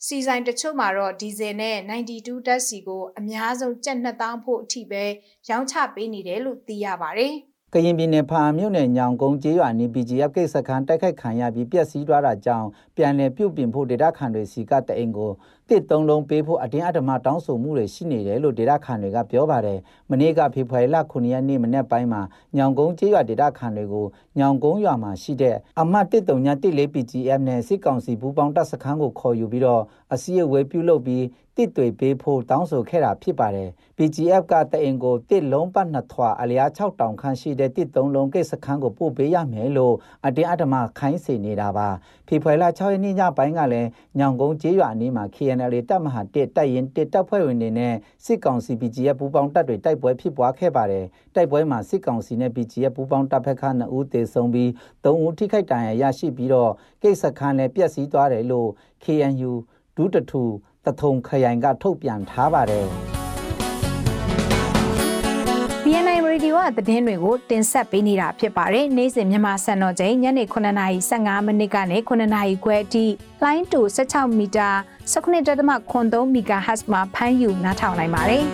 စီဆိုင်တချို့မှာတော့ဒီဇယ်နဲ့92ဓာတ်စီကိုအများဆုံးကျပ်2000ဖို့အထိပဲရောင်းချပေးနေတယ်လို့သိရပါတယ်။ကရင်ပြည်နယ်ဖာမြို့နယ်ညောင်ကုန်းကျေးရွာနီ PGF ကိစ္စခန်းတိုက်ခိုက်ခံရပြီးပျက်စီးသွားတာကြောင့်ပြန်လည်ပြုတ်ပြင်ဖို့ဒေတာခန်တွေစီကတအိမ်ကို တစ်သုံးလုံးပေးဖို့အတင်းအဓမ္မတောင်းဆိုမှုတွေရှိနေတယ်လို့ဒေတာခန်တွေကပြောပါတယ်။မနေ့ကဖေဖော်ဝါရီလ9ရက်နေ့မနေ့ပိုင်းမှာညောင်ကုန်းကျေးရွာဒေတာခန်တွေကိုညောင်ကုန်းရွာမှာရှိတဲ့အမတ်139 PGF နဲ့စစ်ကောင်စီဘူပေါင်းတပ်စခန်းကိုခေါ်ယူပြီးတော့အစည်းအဝေးပြုလုပ်ပြီးတစ်တွေပေးဖို့တောင်းဆိုခဲ့တာဖြစ်ပါတယ်။ PGF ကတအိမ်ကိုတစ်လုံးပတ်နှစ်ထွာအလျား6တောင်ခန့်ရှိတဲ့တစ်သုံးလုံးကိစ္စခန်းကိုပို့ပေးရမယ်လို့အတင်းအဓမ္မခိုင်းစေနေတာပါ ဖေဖော်ဝါရီလ6ရက်နေ့ညပိုင်းကလည်းညောင်ကုန်းကျေးရွာအနီးမှာ KNL တပ်မဟာ1တပ်ရင်တစ်တပ်ဖွဲ့ဝင်တွေနဲ့စစ်ကောင်စီ PGF ပူးပေါင်းတပ်တွေတိုက်ပွဲဖြစ်ပွားခဲ့ပါတယ်တိုက်ပွဲမှာစစ်ကောင်စီနဲ့ PGF ပူးပေါင်းတပ်ဖက်က2ဦးသေဆုံးပြီး3ဦးထိခိုက်ဒဏ်ရာရရှိပြီးတော့ကိစ္စခန်းလည်းပျက်စီးသွားတယ်လို့ KNU ဒုတထူတထုံခရိုင်ကထုတ်ပြန်ထားပါတယ် BNI Radio ကသတင်းတွေကိုတင်ဆက်ပေးနေတာဖြစ်ပါတယ်။နေ့စဉ်မြန်မာစံတော်ချိန်ညနေ9:15မိနစ်ကနေ9:00ခွဲအထိလိုင်းတူ16မီတာ19.3 MHz မှာဖမ်းယူနားထောင်နိုင်ပါတယ်။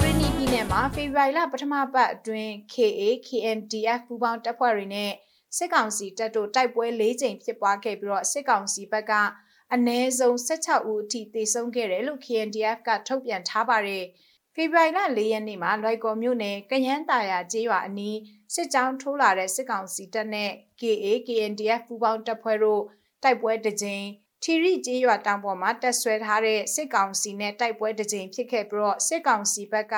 ပရီနီပြည်နယ်မှာဖေဖော်ဝါရီလပထမပတ်အတွင်း KA KNDF ပူးပေါင်းတပ်ဖွဲ့တွေနဲ့စစ်ကောင်စီတပ်တို့တိုက်ပွဲ၄ကြိမ်ဖြစ်ပွားခဲ့ပြီးတော့စစ်ကောင်စီဘက်ကအနည်းဆုံး16ဦးအထိသေဆုံးခဲ့တယ်လို့ KNDF ကထုတ်ပြန်ထားပါတယ်။ ဖေဖော်ဝါရီလ၄ရက်နေ့မှာလွိုက်ကော်မြို့နယ်ကရန်တာယာကျေးရွာအနီးစစ်ကြောင်းထိုးလာတဲ့စစ်ကောင်စီတပ်နဲ့ KA KNDF ပူးပေါင်းတပ်ဖွဲ့တို့တိုက်ပွဲတစ်ကြိမ်ထီရိကျေးရွာတောင်ပေါ်မှာတက်ဆွဲထားတဲ့စစ်ကောင်စီနဲ့တိုက်ပွဲတစ်ကြိမ်ဖြစ်ခဲ့ပြီးတော့စစ်ကောင်စီဘက်က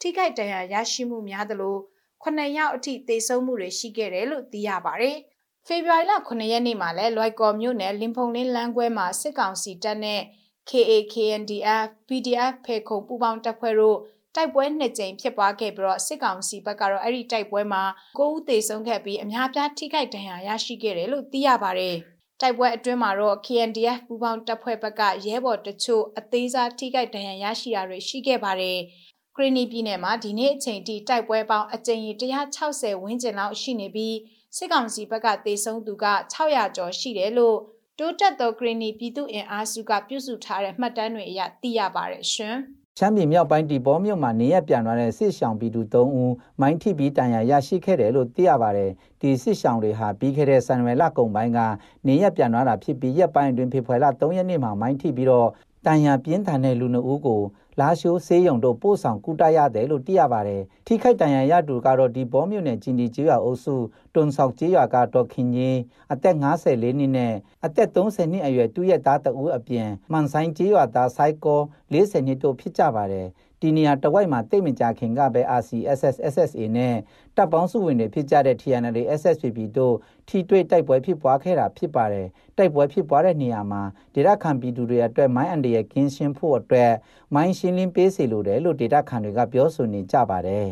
ထိခိုက်ဒဏ်ရာရရှိမှုများသလို9ယောက်အထိသေဆုံးမှုတွေရှိခဲ့တယ်လို့သိရပါတယ်။ဖေဖော်ဝါရီလ9ရက်နေ့မှာလဲလွိုက်ကော်မြို့နယ်လင်ဖုံလင်းလမ်းခွဲမှာစစ်ကောင်စီတပ်နဲ့ KAKNDF PDF ဖေခုံပူပေါင်းတပ်ဖွဲ့တို့တိုက်ပွဲနှစ်ကြိမ်ဖြစ်ပွားခဲ့ပြီးတော့စစ်ကောင်စီဘက်ကတော့အဲ့ဒီတိုက်ပွဲမှာ9ဦးသေဆုံးခဲ့ပြီးအများပြားထိခိုက်ဒဏ်ရာရရှိခဲ့တယ်လို့သိရပါတယ်။တိုက်ပွဲအတွင်းမှာတော့ KNDF ပူပေါင်းတပ်ဖွဲ့ဘက်ကရဲဘော်တချို့အသေးစားထိခိုက်ဒဏ်ရာရရှိတာတွေရှိခဲ့ပါတယ်။ခရီနီပြည်နယ်မှာဒီနေ့အချိန်ထိတိုက်ပွဲပေါင်းအကြိမ်160ဝန်းကျင်လောက်ရှိနေပြီးစစ်ကောင်စီဘက်ကသေဆုံးသူက600ကျော်ရှိတယ်လို့ တိုးတက်သောဂရီနီပြည်သူ့အင်အားစုကပြုစုထားတဲ့မှတ်တမ်းတွေအရသိရပါတယ်ရှင်။ရှမ်းပြည်မြောက်ပိုင်းတီဘောမြို့မှာနေရပြန်လာတဲ့စစ်ဆောင်ပြည်သူ3ဦးမိုင်းထိပြီးတန်ရာရရှိခဲ့တယ်လို့သိရပါတယ်။ဒီစစ်ဆောင်တွေဟာပြီးခဲ့တဲ့ဇန်နဝါရီလကုန်ပိုင်းကနေရပြန်လာတာဖြစ်ပြီးရက်ပိုင်းအတွင်းဖေဖော်ဝါရီလ3ရက်နေ့မှာမိုင်းထိပြီးတော့တန်ရာပြင်းထန်တဲ့လူနှုတ်ကို လာရှိုးဆေးရုံတို့ပို့ဆောင်ကူတရတယ်လို့သိရပါတယ်။ထိခိုက်တန်ရာရသူကတော့ဒီဘောမြို့နယ်ဂျင်ဒီကျေးရွာအုပ်စုတွန်ဆောက်ကျေးရွာကဒေါခင်ကြီးအသက်54နှစ်နဲ့အသက်30နှစ်အရွယ်တူရဲ့သားတဦးအပြင်မန်ဆိုင်ကျေးရွာသားဆိုင်ကော40နှစ်တို့ဖြစ်ကြပါတယ်။ ဒီနေရာတဝိုက်မှာတိတ်မကြခင်ကပဲ RCSS SSA နဲ့တပ်ပေါင်းစုဝင်တွေဖြစ်ကြတဲ့ TNL SSPP တို့ထိတွေ့တိုက်ပွဲဖြစ်ပွားခဲ့တာဖြစ်ပါတယ်တိုက်ပွဲဖြစ်ပွားတဲ့နေရာမှာဒေတာခန်ပြည်သူတွေအတွက်မိုင်းအန်ဒီရဲ့ကင်းရှင်းဖို့အတွက်မိုင်းရှင်းလင်းပေးစီလိုတယ်လို့ဒေတာခန်တွေကပြောဆိုနေကြပါတယ်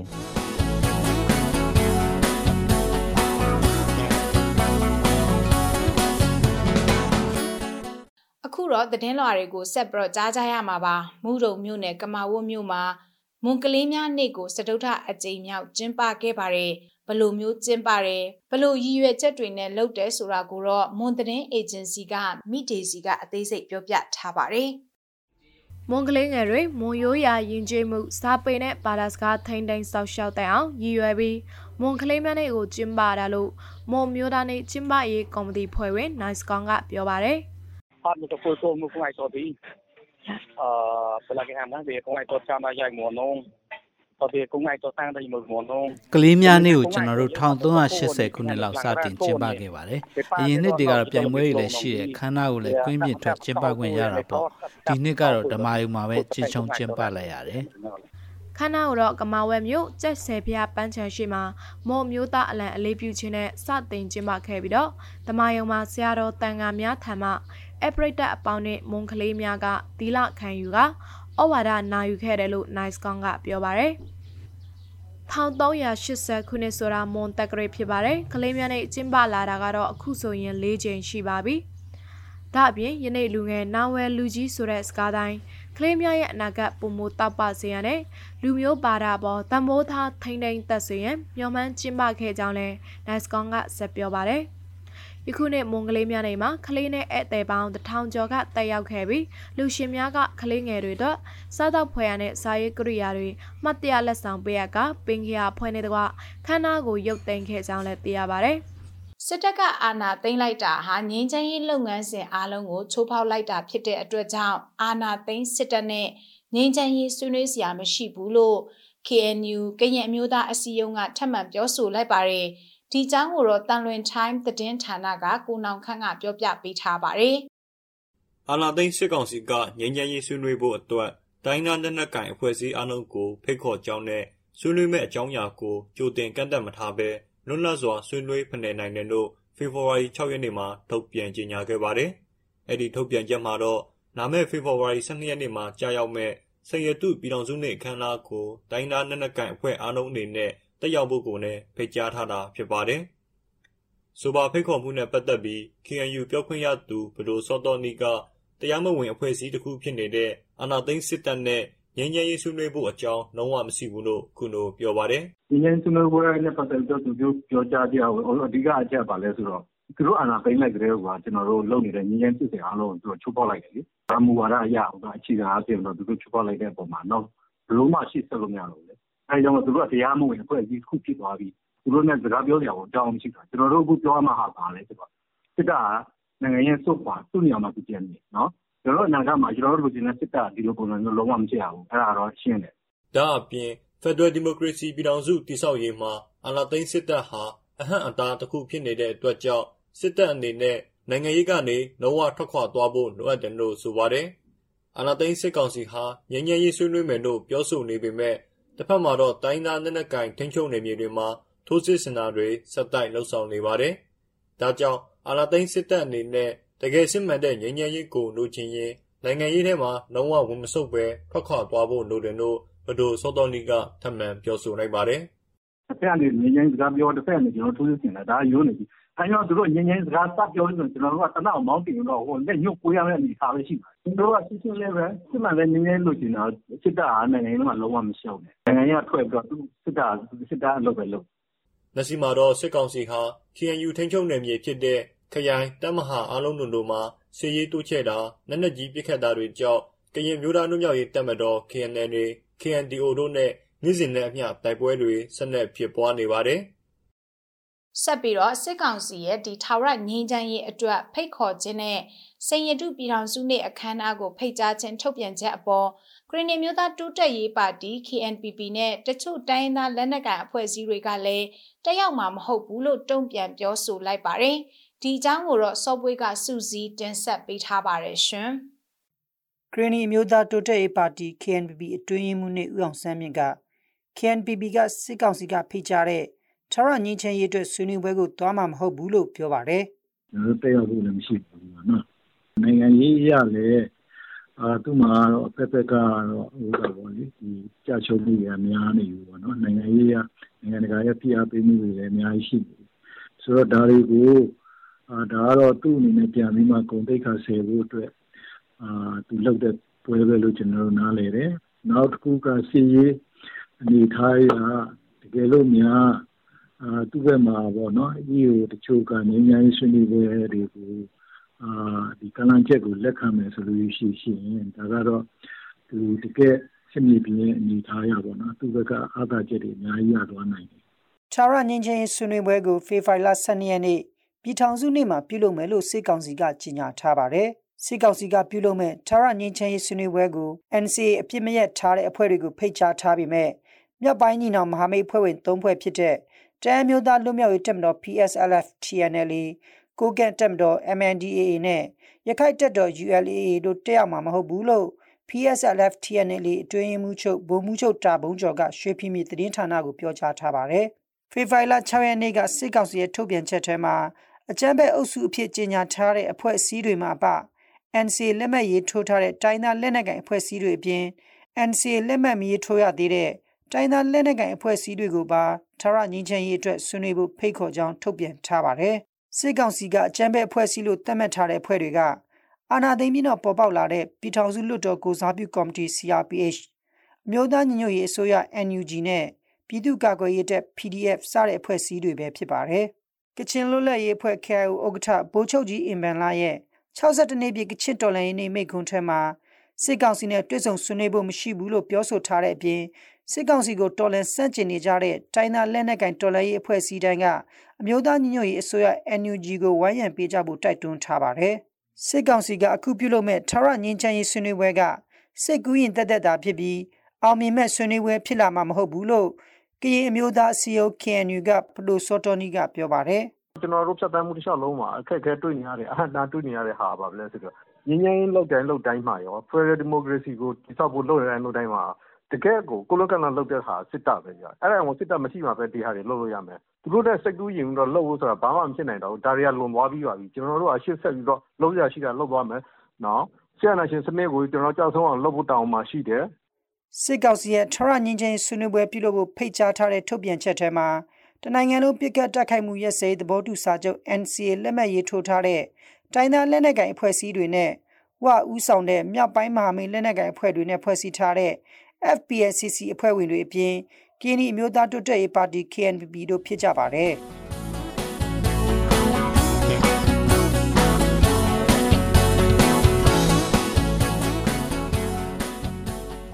တော့သတင်းလွှာတွေကိုဆက်ပြီးတော့ကြားကြရမှာပါမူတုံမြို့နယ်ကမာဝတ်မြို့မှာမွန်ကလေးများနေ့ကိုစတုထအကြိမ်မြောက်ကျင်းပခဲ့ပါတယ်ဘလို့မျိုးကျင်းပါတယ်ဘလို့ရည်ရွယ်ချက်တွေနဲ့လုပ်တယ်ဆိုတာကိုတော့မွန်သတင်းအေဂျင်စီကမိဒေစီကအသေးစိတ်ပြောပြထားပါတယ်မွန်ကလေးငယ်တွေမွန်ရိုးရာယဉ်ကျေးမှုစာပေနဲ့ဘာသာစကားထိန်းသိမ်းစောင့်ရှောက်တဲ့အောင်ရည်ရွယ်ပြီးမွန်ကလေးများနေ့ကိုကျင်းပတာလို့မွန်မျိုးသားနေ့ကျင်းပရေးကော်မတီဖွဲ့ဝင် Nice ကောင်ကပြောပါတယ်။ ဟာမတဖို့ဆိုမှုကိုအိုက်တော်ဒီအာပလာကဟမ်နာဒီကိုအိုက်တော်ချာမရိုက်မော်နုံတော်ဒီကိုအိုက်တော်တန်းတယ်မော်နုံကလေးများနေ့ကိုကျွန်တော်တို့1380ခုနှစ်လောက်စတင်ကျင်းပခဲ့ပါတယ်။အရင်နှစ်တွေကတော့ပြိုင်ပွဲတွေလည်းရှိတယ်ခန်းနာကိုလည်းကွင်းပြင်ထွက်ကျင်းပခွင့်ရတာပေါ့။ဒီနှစ်ကတော့ဓမ္မယုံမှာပဲကျင်းချုံကျင်းပလိုက်ရတယ်။ခန္ဓာကိုတော့ကမာဝဲမြို့ကျက်ဆယ်ဖျားပန်းချံရှိမှာမော်မျိုးသားအလံအလေးပြုခြင်းနဲ့စတင်ကျင်းပခဲ့ပြီးတော့တမယုံမှာဆရာတော်တန်ဃာများထံမှ အပရိတ်တက်အပေါင်းနဲ့မွန်ကလေးများကသီလခံယူကဩဝါဒနာယူခဲ့တယ်လို့ Nice ကောင်ကပြောပါတယ်1380ခုနှစ်ဆိုတာမွန်တက်ကလေးဖြစ်ပါတယ်။ကလေးများနဲ့ကျင်းပလာတာကတော့အခုဆိုရင်၄ချိန်ရှိပါပြီ။ဒါအပြင်ယနေ့လူငယ်နာဝဲလူကြီးဆိုတဲ့စကားတိုင်းကလေးများရဲ့အနာဂတ်ပုံမတောက်ပစေရတဲ့လူမျိုးပါတာပေါ်တမိုးသားထိမ့်ထိန်သက်စေရန်မျှော်မှန်းကျင်းပခဲ့ကြောင်းလဲ Nice ကောင်ကဆက်ပြောပါတယ်။ ယခုနှစ်မွန်ကလေးများနေမှာကလေးနဲ့ဧည့်သည်ပေါင်းတထောင်ကျော်ကတက်ရောက်ခဲ့ပြီးလူရှင်များကကလေးငယ်တွေတို့စားတော့ဖွယ်ရတဲ့စာရေးကိရိယာတွေမှတ်တရလက်ဆောင်ပေးရကပင်ခရာဖွဲ့နေတော့ခန်းနာကိုရုပ်သိမ်းခဲ့ကြောင်းလည်းသိရပါဗျ။စစ်တပ်ကအာဏာသိမ်းလိုက်တာဟာငင်းချမ်းရေးလုပ်ငန်းစဉ်အားလုံးကိုချိုးဖောက်လိုက်တာဖြစ်တဲ့အတွက်ကြောင့်အာဏာသိမ်းစစ်တပ်နဲ့ငင်းချမ်းရေးဆွေးနွေးစရာမရှိဘူးလို့ KNU ကရင်အမျိုးသားအစည်းအရုံးကထပ်မံပြောဆိုလိုက်ပါတယ်။ ဒီအကြောင်းကိုတော့တန်လွင် time သတင်းဌာနကကိုနောင်ခန့်ကပြောပြပေးထားပါတယ်။အာနာသိန်းစစ်ကောင်စီကငញ្ញရေးဆွေးနွေးဖို့အတွက်တိုင်းသားလက်နက်ကိုင်အဖွဲ့အစည်းအလုံးကိုဖိတ်ခေါ်ကြောင်းနဲ့ဆွေးနွေးမဲ့အကြောင်းအရာကိုကြိုတင်ကန့်သက်မထားဘဲလွတ်လပ်စွာဆွေးနွေးဖလှယ်နိုင်တယ်လို့ဖေဖော်ဝါရီ6ရက်နေ့မှာထုတ်ပြန်ကြေညာခဲ့ပါတယ်။အဲ့ဒီထုတ်ပြန်ချက်မှာတော့လာမယ့်ဖေဖော်ဝါရီ12ရက်နေ့မှာကြာရောက်မဲ့ဆယ်ရတုပြည်တော်စုနှင့်အခမ်းအနားကိုတိုင်းသားလက်နက်ကိုင်အဖွဲ့အားလုံးအနေနဲ့ တက်ရောက်ဖို့ကိုလည်းဖိတ်ကြားထားတာဖြစ်ပါတယ်။ဆိုပါဖိတ်ခေါ်မှုနဲ့ပတ်သက်ပြီး KNU ပြောခွင့်ရသူဘဒိုစောတော်နီကတရားမဝင်အဖွဲ့အစည်းတစ်ခုဖြစ်နေတဲ့အာဏာသိမ်းစစ်တပ်နဲ့ငြိမ်းချမ်းရေးဆွေးနွေးဖို့အကြောင်းလုံးဝမရှိဘူးလို့ခုလိုပြောပါတယ်။ငြိမ်းချမ်းဆွေးနွေးပွဲနဲ့ပတ်သက်ပြီးသူပြောပြောကြားပြအောင်အဓိကအချက်ပါလဲဆိုတော့သူတို့အာဏာသိမ်းလိုက်ကြတဲ့ဟိုကကျွန်တော်တို့လုပ်နေတဲ့ငြိမ်းချမ်းစစ်စင်အားလုံးကိုသူတို့ချိုးဖောက်လိုက်တယ်လေ။ဒါမူဝါဒအရဟိုကအခြေခံအားဖြင့်တော့သူတို့ချိုးဖောက်လိုက်တဲ့အပေါ်မှာတော့ဘလို့မှရှိဆက်လို့မရတော့ဘူး လေ။အဲကြောင့်သူတို့ကတရားမဝင်အဖွဲ့အစည်းတစ်ခုဖြစ်သွားပြီးသူတို့နဲ့စကားပြောစရာကိုအကြောင်းမရှိတာကျွန်တော်တို့အခုပြောမှဟာပါလဲဆိုတော့စစ်တပ်ကနိုင်ငံရေးစုပ်ပါသူ့နေရာမှာသူကျန်နေနော်ကျွန်တော်တို့အနာဂတ်မှာကျွန်တော်တို့လူချင်းနဲ့စစ်တပ်ဒီလိုပုံစံမျိုးလုံးဝမချရဘူးအဲ့ဒါတော့ရှင်းတယ်ဒါအပြင် Federal Democracy ပြည်ထောင်စုတည်ဆောက်ရေးမှာအာဏာသိမ်းစစ်တပ်ဟာအဟန့်အတားတစ်ခုဖြစ်နေတဲ့အတွက်ကြောင့်စစ်တပ်အနေနဲ့နိုင်ငံရေးကနေလုံးဝထွက်ခွာသွားဖို့လိုအပ်တယ်လို့ဆိုပါတယ်။အာဏာသိမ်းစစ်ကောင်စီဟာငြိမ်းချမ်းရေးဆွေးနွေးမယ်လို့ပြောဆိုနေပေမဲ့ တစ်ဖက်မှာတော့တိုင်းသားလက်နက်ကိုင်ထိန်းချုပ်နယ်မြေတွေမှာထိုးစစ်ဆင်တာတွေဆက်တိုက်လှုပ်ဆောင်နေပါတယ်။ဒါကြောင့်အာဏာသိမ်းစစ်တပ်အနေနဲ့တကယ်စစ်မှန်တဲ့ငြိမ်းချမ်းရေးကိုလိုချင်ရင်နိုင်ငံရေးထဲမှာလုံးဝဝင်မဆုတ်ဘဲထွက်ခွာသွားဖို့လိုတယ်လို့ဘဒိုစောတော်နီကထပ်မံပြောဆိုလိုက်ပါတယ်။တစ်ဖက်ကနေငြိမ်းချမ်းစကားပြောတစ်ဖက်ကနေကျွန်တော်ထိုးစစ်ဆင်တာဒါရိုးနေပြီ အဲကြောင့်သူတို့ငြိမ်းချမ်းစကားစပြောလို့ကျွန်တော်တို့ကတနောက်မောင်းတင်တော့ဟိုလက်ညှို့ကိုရမယ့်အနေအထားပဲရှိပါတယ်ကျွန်တော်တို့ကစစ်စစ်လေးပဲစစ်မှန်တဲ့ငြိမ်းချမ်းလို့ကျင်တာစစ်တပ်အားနိုင်ငံရေးမှာလုံးဝမရှောက်နဲ့နိုင်ငံရေးကထွက်ပြီးတော့သူစစ်တပ်စစ်တပ်အလုပ်ပဲလုပ်လက်ရှိမှာတော့စစ်ကောင်စီဟာ KNU ထိန်းချုပ်နယ်မြေဖြစ်တဲ့ခရိုင်တပ်မဟာအားလုံးတို့မှာစစ်ရေးတိုးချဲ့တာလက်နက်ကြီးပစ်ခတ်တာတွေကြောင့်ကရင်မျိုးသားနှုတ်မြောက်ရေးတပ်မတော် KNL KNDO တို့နဲ့နေ့စဉ်နဲ့အမျှတိုက်ပွဲတွေဆက်လက်ဖြစ်ပွားနေပါတယ်။ ဆက်ပြီးတော့စစ်ကောင်စီရဲ့ဒီထာဝရငြိမ်းချမ်းရေးအတွက်ဖိတ်ခေါ်ခြင်းနဲ့စိန်ရတုပြည်ထောင်စုနေ့အခမ်းအနားကိုဖိတ်ကြားခြင်းထုတ်ပြန်ချက်အပေါ်ခရီးနီမျိုးသားတိုးတက်ရေးပါတီ KNPP နဲ့တချို့တိုင်းသားလက်နက်ကိုင်အဖွဲ့အစည်းတွေကလည်းတက်ရောက်မှာမဟုတ်ဘူးလို့တုံ့ပြန်ပြောဆိုလိုက်ပါတယ်။ဒီအကြောင်းကိုတော့စောပွေးကစူးစီးတင်ဆက်ပေးထားပါတယ်ရှင်။ခရီးနီမျိုးသားတိုးတက်ရေးပါတီ KNPP အတွင်းရေးမှူးနဲ့ဦးအောင်ဆန်းမြင့်က KNPP ကစစ်ကောင်စီကဖိတ်ကြားတဲ့ ထာဝရငြိမ်းချမ်းရေးအတွက်ဆွေးနွေးပွဲကိုသွားမှာမဟုတ်ဘူးလို့ပြောပါတယ်။ကျွန်တော်တက်ရောက်ဖို့လည်းမရှိဘူးနော်။နိုင်ငံရေးရလည်းအာသူ့မှာတော့အဖက်ဖက်ကတော့ဟိုတော့ဗောလေဒီကြာချုံမှုတွေအများနေဘူးပေါ့နော်။နိုင်ငံရေးရနိုင်ငံတကာရဲ့ပြအားပေးမှုတွေလည်းအများကြီးရှိနေတယ်။ဆိုတော့ဒါတွေကိုအာဒါကတော့သူ့အနေနဲ့ပြန်ပြီးမှဂုံတိတ်ခါဆယ်ဖို့အတွက်အာသူလုပ်တဲ့ပွဲပဲလို့ကျွန်တော်တို့နားလည်တယ်။နောက်တစ်ခုကစီရေးအနေထားရတကယ်လို့များ အာသူ့ဘက်မှာပေါ့နော်အကြီးကိုတချို့ကငြိမ်းချမ်းရေးဆွေးနွေးပွဲတွေကိုအာဒီကလန်ချက်ကိုလက်ခံမယ်ဆိုလို့ရှိရှိရင်ဒါကတော့သူတကယ်စမြည်ပြင်းအနေထားရပါတော့သူဘက်ကအာသာချက်တွေအများကြီးရသွားနိုင်တယ်။ချာရငင်းချင်းဆွေးနွေးပွဲကိုဖေဖိုင်လာ12ရက်နေ့ပြည်ထောင်စုနေ့မှာပြုလုပ်မယ်လို့စစ်ကောင်စီကကြေညာထားပါတယ်။စစ်ကောင်စီကပြုလုပ်မဲ့ချာရငင်းချင်းဆွေးနွေးပွဲကို NCA အပြစ်မရက်ထားတဲ့အဖွဲ့တွေကိုဖိတ်ကြားထားပြီးမြဲမြောက်ပိုင်းညီနောင်မဟာမိတ်ဖွဲ့ဝင်၃ဖွဲ့ဖြစ်တဲ့ တမ်းမျိုးသားလွတ်မြောက်ရေးတပ်မတော် PSLF TNLA ကိုကန့်တပ်မတော် MNDAA နဲ့ရခိုင်တပ်တော် ULAA တို့တက်ရောက်မှာမဟုတ်ဘူးလို့ PSLF TNLA အတွင်းမှုချုပ်ဗိုလ်မှူးချုပ်တာဘုံကျော်ကရွှေဖီမီသတင်းဌာနကိုပြောကြားထားပါတယ်။ဖေဖော်ဝါရီ6ရက်နေ့ကစစ်ကောင်စီရဲ့ထုတ်ပြန်ချက်ထဲမှာအကြမ်းဖက်အုပ်စုအဖြစ်ကြေညာထားတဲ့အဖွဲ့အစည်းတွေမှာပ NCA လက်မှတ်ရေးထိုးထားတဲ့တိုင်းသားလက်နက်ကိုင်အဖွဲ့အစည်းတွေအပြင် NCA လက်မှတ်မရေးထိုးရသေးတဲ့ တိုင်းသားလက်နက်ကိုင်အဖွဲ့အစည်းတွေကိုပါထာဝရငြိမ်းချမ်းရေးအတွက်ဆွေးနွေးဖို့ဖိတ်ခေါ်ကြောင်းထုတ်ပြန်ထားပါတယ်။စစ်ကောင်စီကအကြမ်းဖက်အဖွဲ့အစည်းလို့သတ်မှတ်ထားတဲ့အဖွဲ့တွေကအာဏာသိမ်းပြီးတော့ပေါ်ပေါက်လာတဲ့ပြည်ထောင်စုလွှတ်တော်ကိုစားပြုကော်မတီ CRPH အမျိုးသားညီညွတ်ရေးအစိုးရ NUG နဲ့ပြည်သူ့ကာကွယ်ရေးတပ် PDF စတဲ့အဖွဲ့အစည်းတွေပဲဖြစ်ပါတယ်။ကချင်လွတ်လပ်ရေးအဖွဲ့ KIO ဥက္ကဋ္ဌဗိုလ်ချုပ်ကြီးအင်ဘန်လာရဲ့62နှစ်ပြည့်ကချင်တော်လှန်ရေးနေ့မိန့်ခွန်းထဲမှာစစ်ကောင်စီနဲ့တွေ့ဆုံဆွေးနွေးဖို့မရှိဘူးလို့ပြောဆိုထားတဲ့အပြင် စစ်ကောင်စီကိုတော်လှန်ဆန့်ကျင်နေကြတဲ့တိုင်းသားလက်နက်ကိုင်တော်လှန်ရေးအဖွဲ့အစည်းတိုင်းကအမျိုးသားညီညွတ်ရေးအစိုးရ NUG ကိုဝိုင်းရံပေးကြဖို့တိုက်တွန်းထားပါတယ်။စစ်ကောင်စီကအခုပြုလုပ်မဲ့ထာဝရငြိမ်းချမ်းရေးဆွေးနွေးပွဲကစစ်ကူးရင်တက်တက်တာဖြစ်ပြီးအောင်မြင်မဲ့ဆွေးနွေးပွဲဖြစ်လာမှာမဟုတ်ဘူးလို့ကရင်အမျိုးသားအစည်းအရုံး KNU ကဖလိုစောတော်နီကပြောပါတယ်။ကျွန်တော်တို့ဖြတ်တန်းမှုတစ်လျှောက်လုံးမှာအခက်အခဲတွေ့နေရတဲ့အဟန့်တာတွေ့နေရတဲ့ဟာပါပဲလဲဆိုတော့ငင်းငင်းလောက်တိုင်းလောက်တိုင်းမှာရော Federal Democracy ကိုတိစောက်ဖို့လုပ်ရတဲ့လောက်တိုင်းမှာ တကယ့်ကိုကိုလိုကန်လာလုပ်တဲ့ဟာစစ်တပ်ပဲကြာအဲ့ဒါကိုစစ်တပ်မရှိမှပဲဒီဟာတွေလုပ်လို့ရမယ်သူတို့တဲ့စိတ်ကူးရင်တော့လုပ်ဖို့ဆိုတာဘာမှမဖြစ်နိုင်တော့ဘူးဒါတွေကလွန်သွားပြီးပါပြီကျွန်တော်တို့အရှေ့ဆက်ပြီးတော့လုပ်ရရှိတာလုပ်သွားမယ်နော်ဆရာနာရှင်စနစ်ကိုကျွန်တော်ကြောက်ဆုံးအောင်လုပ်ဖို့တောင်းမှရှိတယ်စစ်ကောင်စီရဲ့ထရညင်ချင်းဆွေးနွေးပွဲပြုလုပ်ဖို့ဖိတ်ကြားထားတဲ့ထုတ်ပြန်ချက်ထဲမှာတနိုင်ငံလုံးပြစ်ကတ်တက်ခိုက်မှုရက်စဲသဘောတူစာချုပ် NCA လက်မှတ်ရေးထိုးထားတဲ့တိုင်းသားလက်နက်ကိုင်အဖွဲ့အစည်းတွေနဲ့ဝဥဆောင်တဲ့မြောက်ပိုင်းမဟာမိတ်လက်နက်ကိုင်အဖွဲ့တွေနဲ့ဖွဲ့စည်းထားတဲ့ FPSCC အဖွဲ့ဝင်တွေအပြင်ကင်းဒီအမျိုးသားတိုးတက်ရေးပါတီ KNPP တို့ဖြစ်ကြပါတယ်။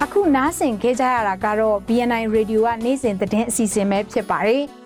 အခုနားဆင်ခဲ့ကြရတာကတော့ BNI Radio ကနေ့စဉ်သတင်းအစီအစဉ်ပဲဖြစ်ပါတယ်။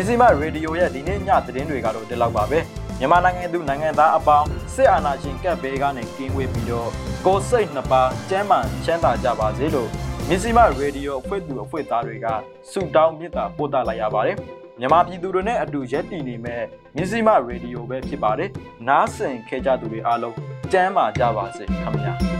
မီဇီမရေဒီယိုရဲ့ဒီနေ့ညသတင်းတွေကတော့ဒီလောက်ပါပဲမြန်မာနိုင်ငံသူနိုင်ငံသားအပေါင်းစစ်အာဏာရှင်ကပ်ဘေးကနေကင်းဝေးပြီးတော့ကိုယ်စိတ်နှစ်ပါးကျန်းမာချမ်းသာကြပါစေလို့မီဇီမရေဒီယိုအဖွဲ့သူအဖွဲ့သားတွေကဆုတောင်းမေတ္တာပို့သလိုက်ရပါတယ်မြန်မာပြည်သူတွေနဲ့အတူရက်တည်နေမဲ့မီဇီမရေဒီယိုပဲဖြစ်ပါတယ်နားဆင်ခဲ့ကြသူတွေအားလုံးကျမ်းမာကြပါစေခင်ဗျာ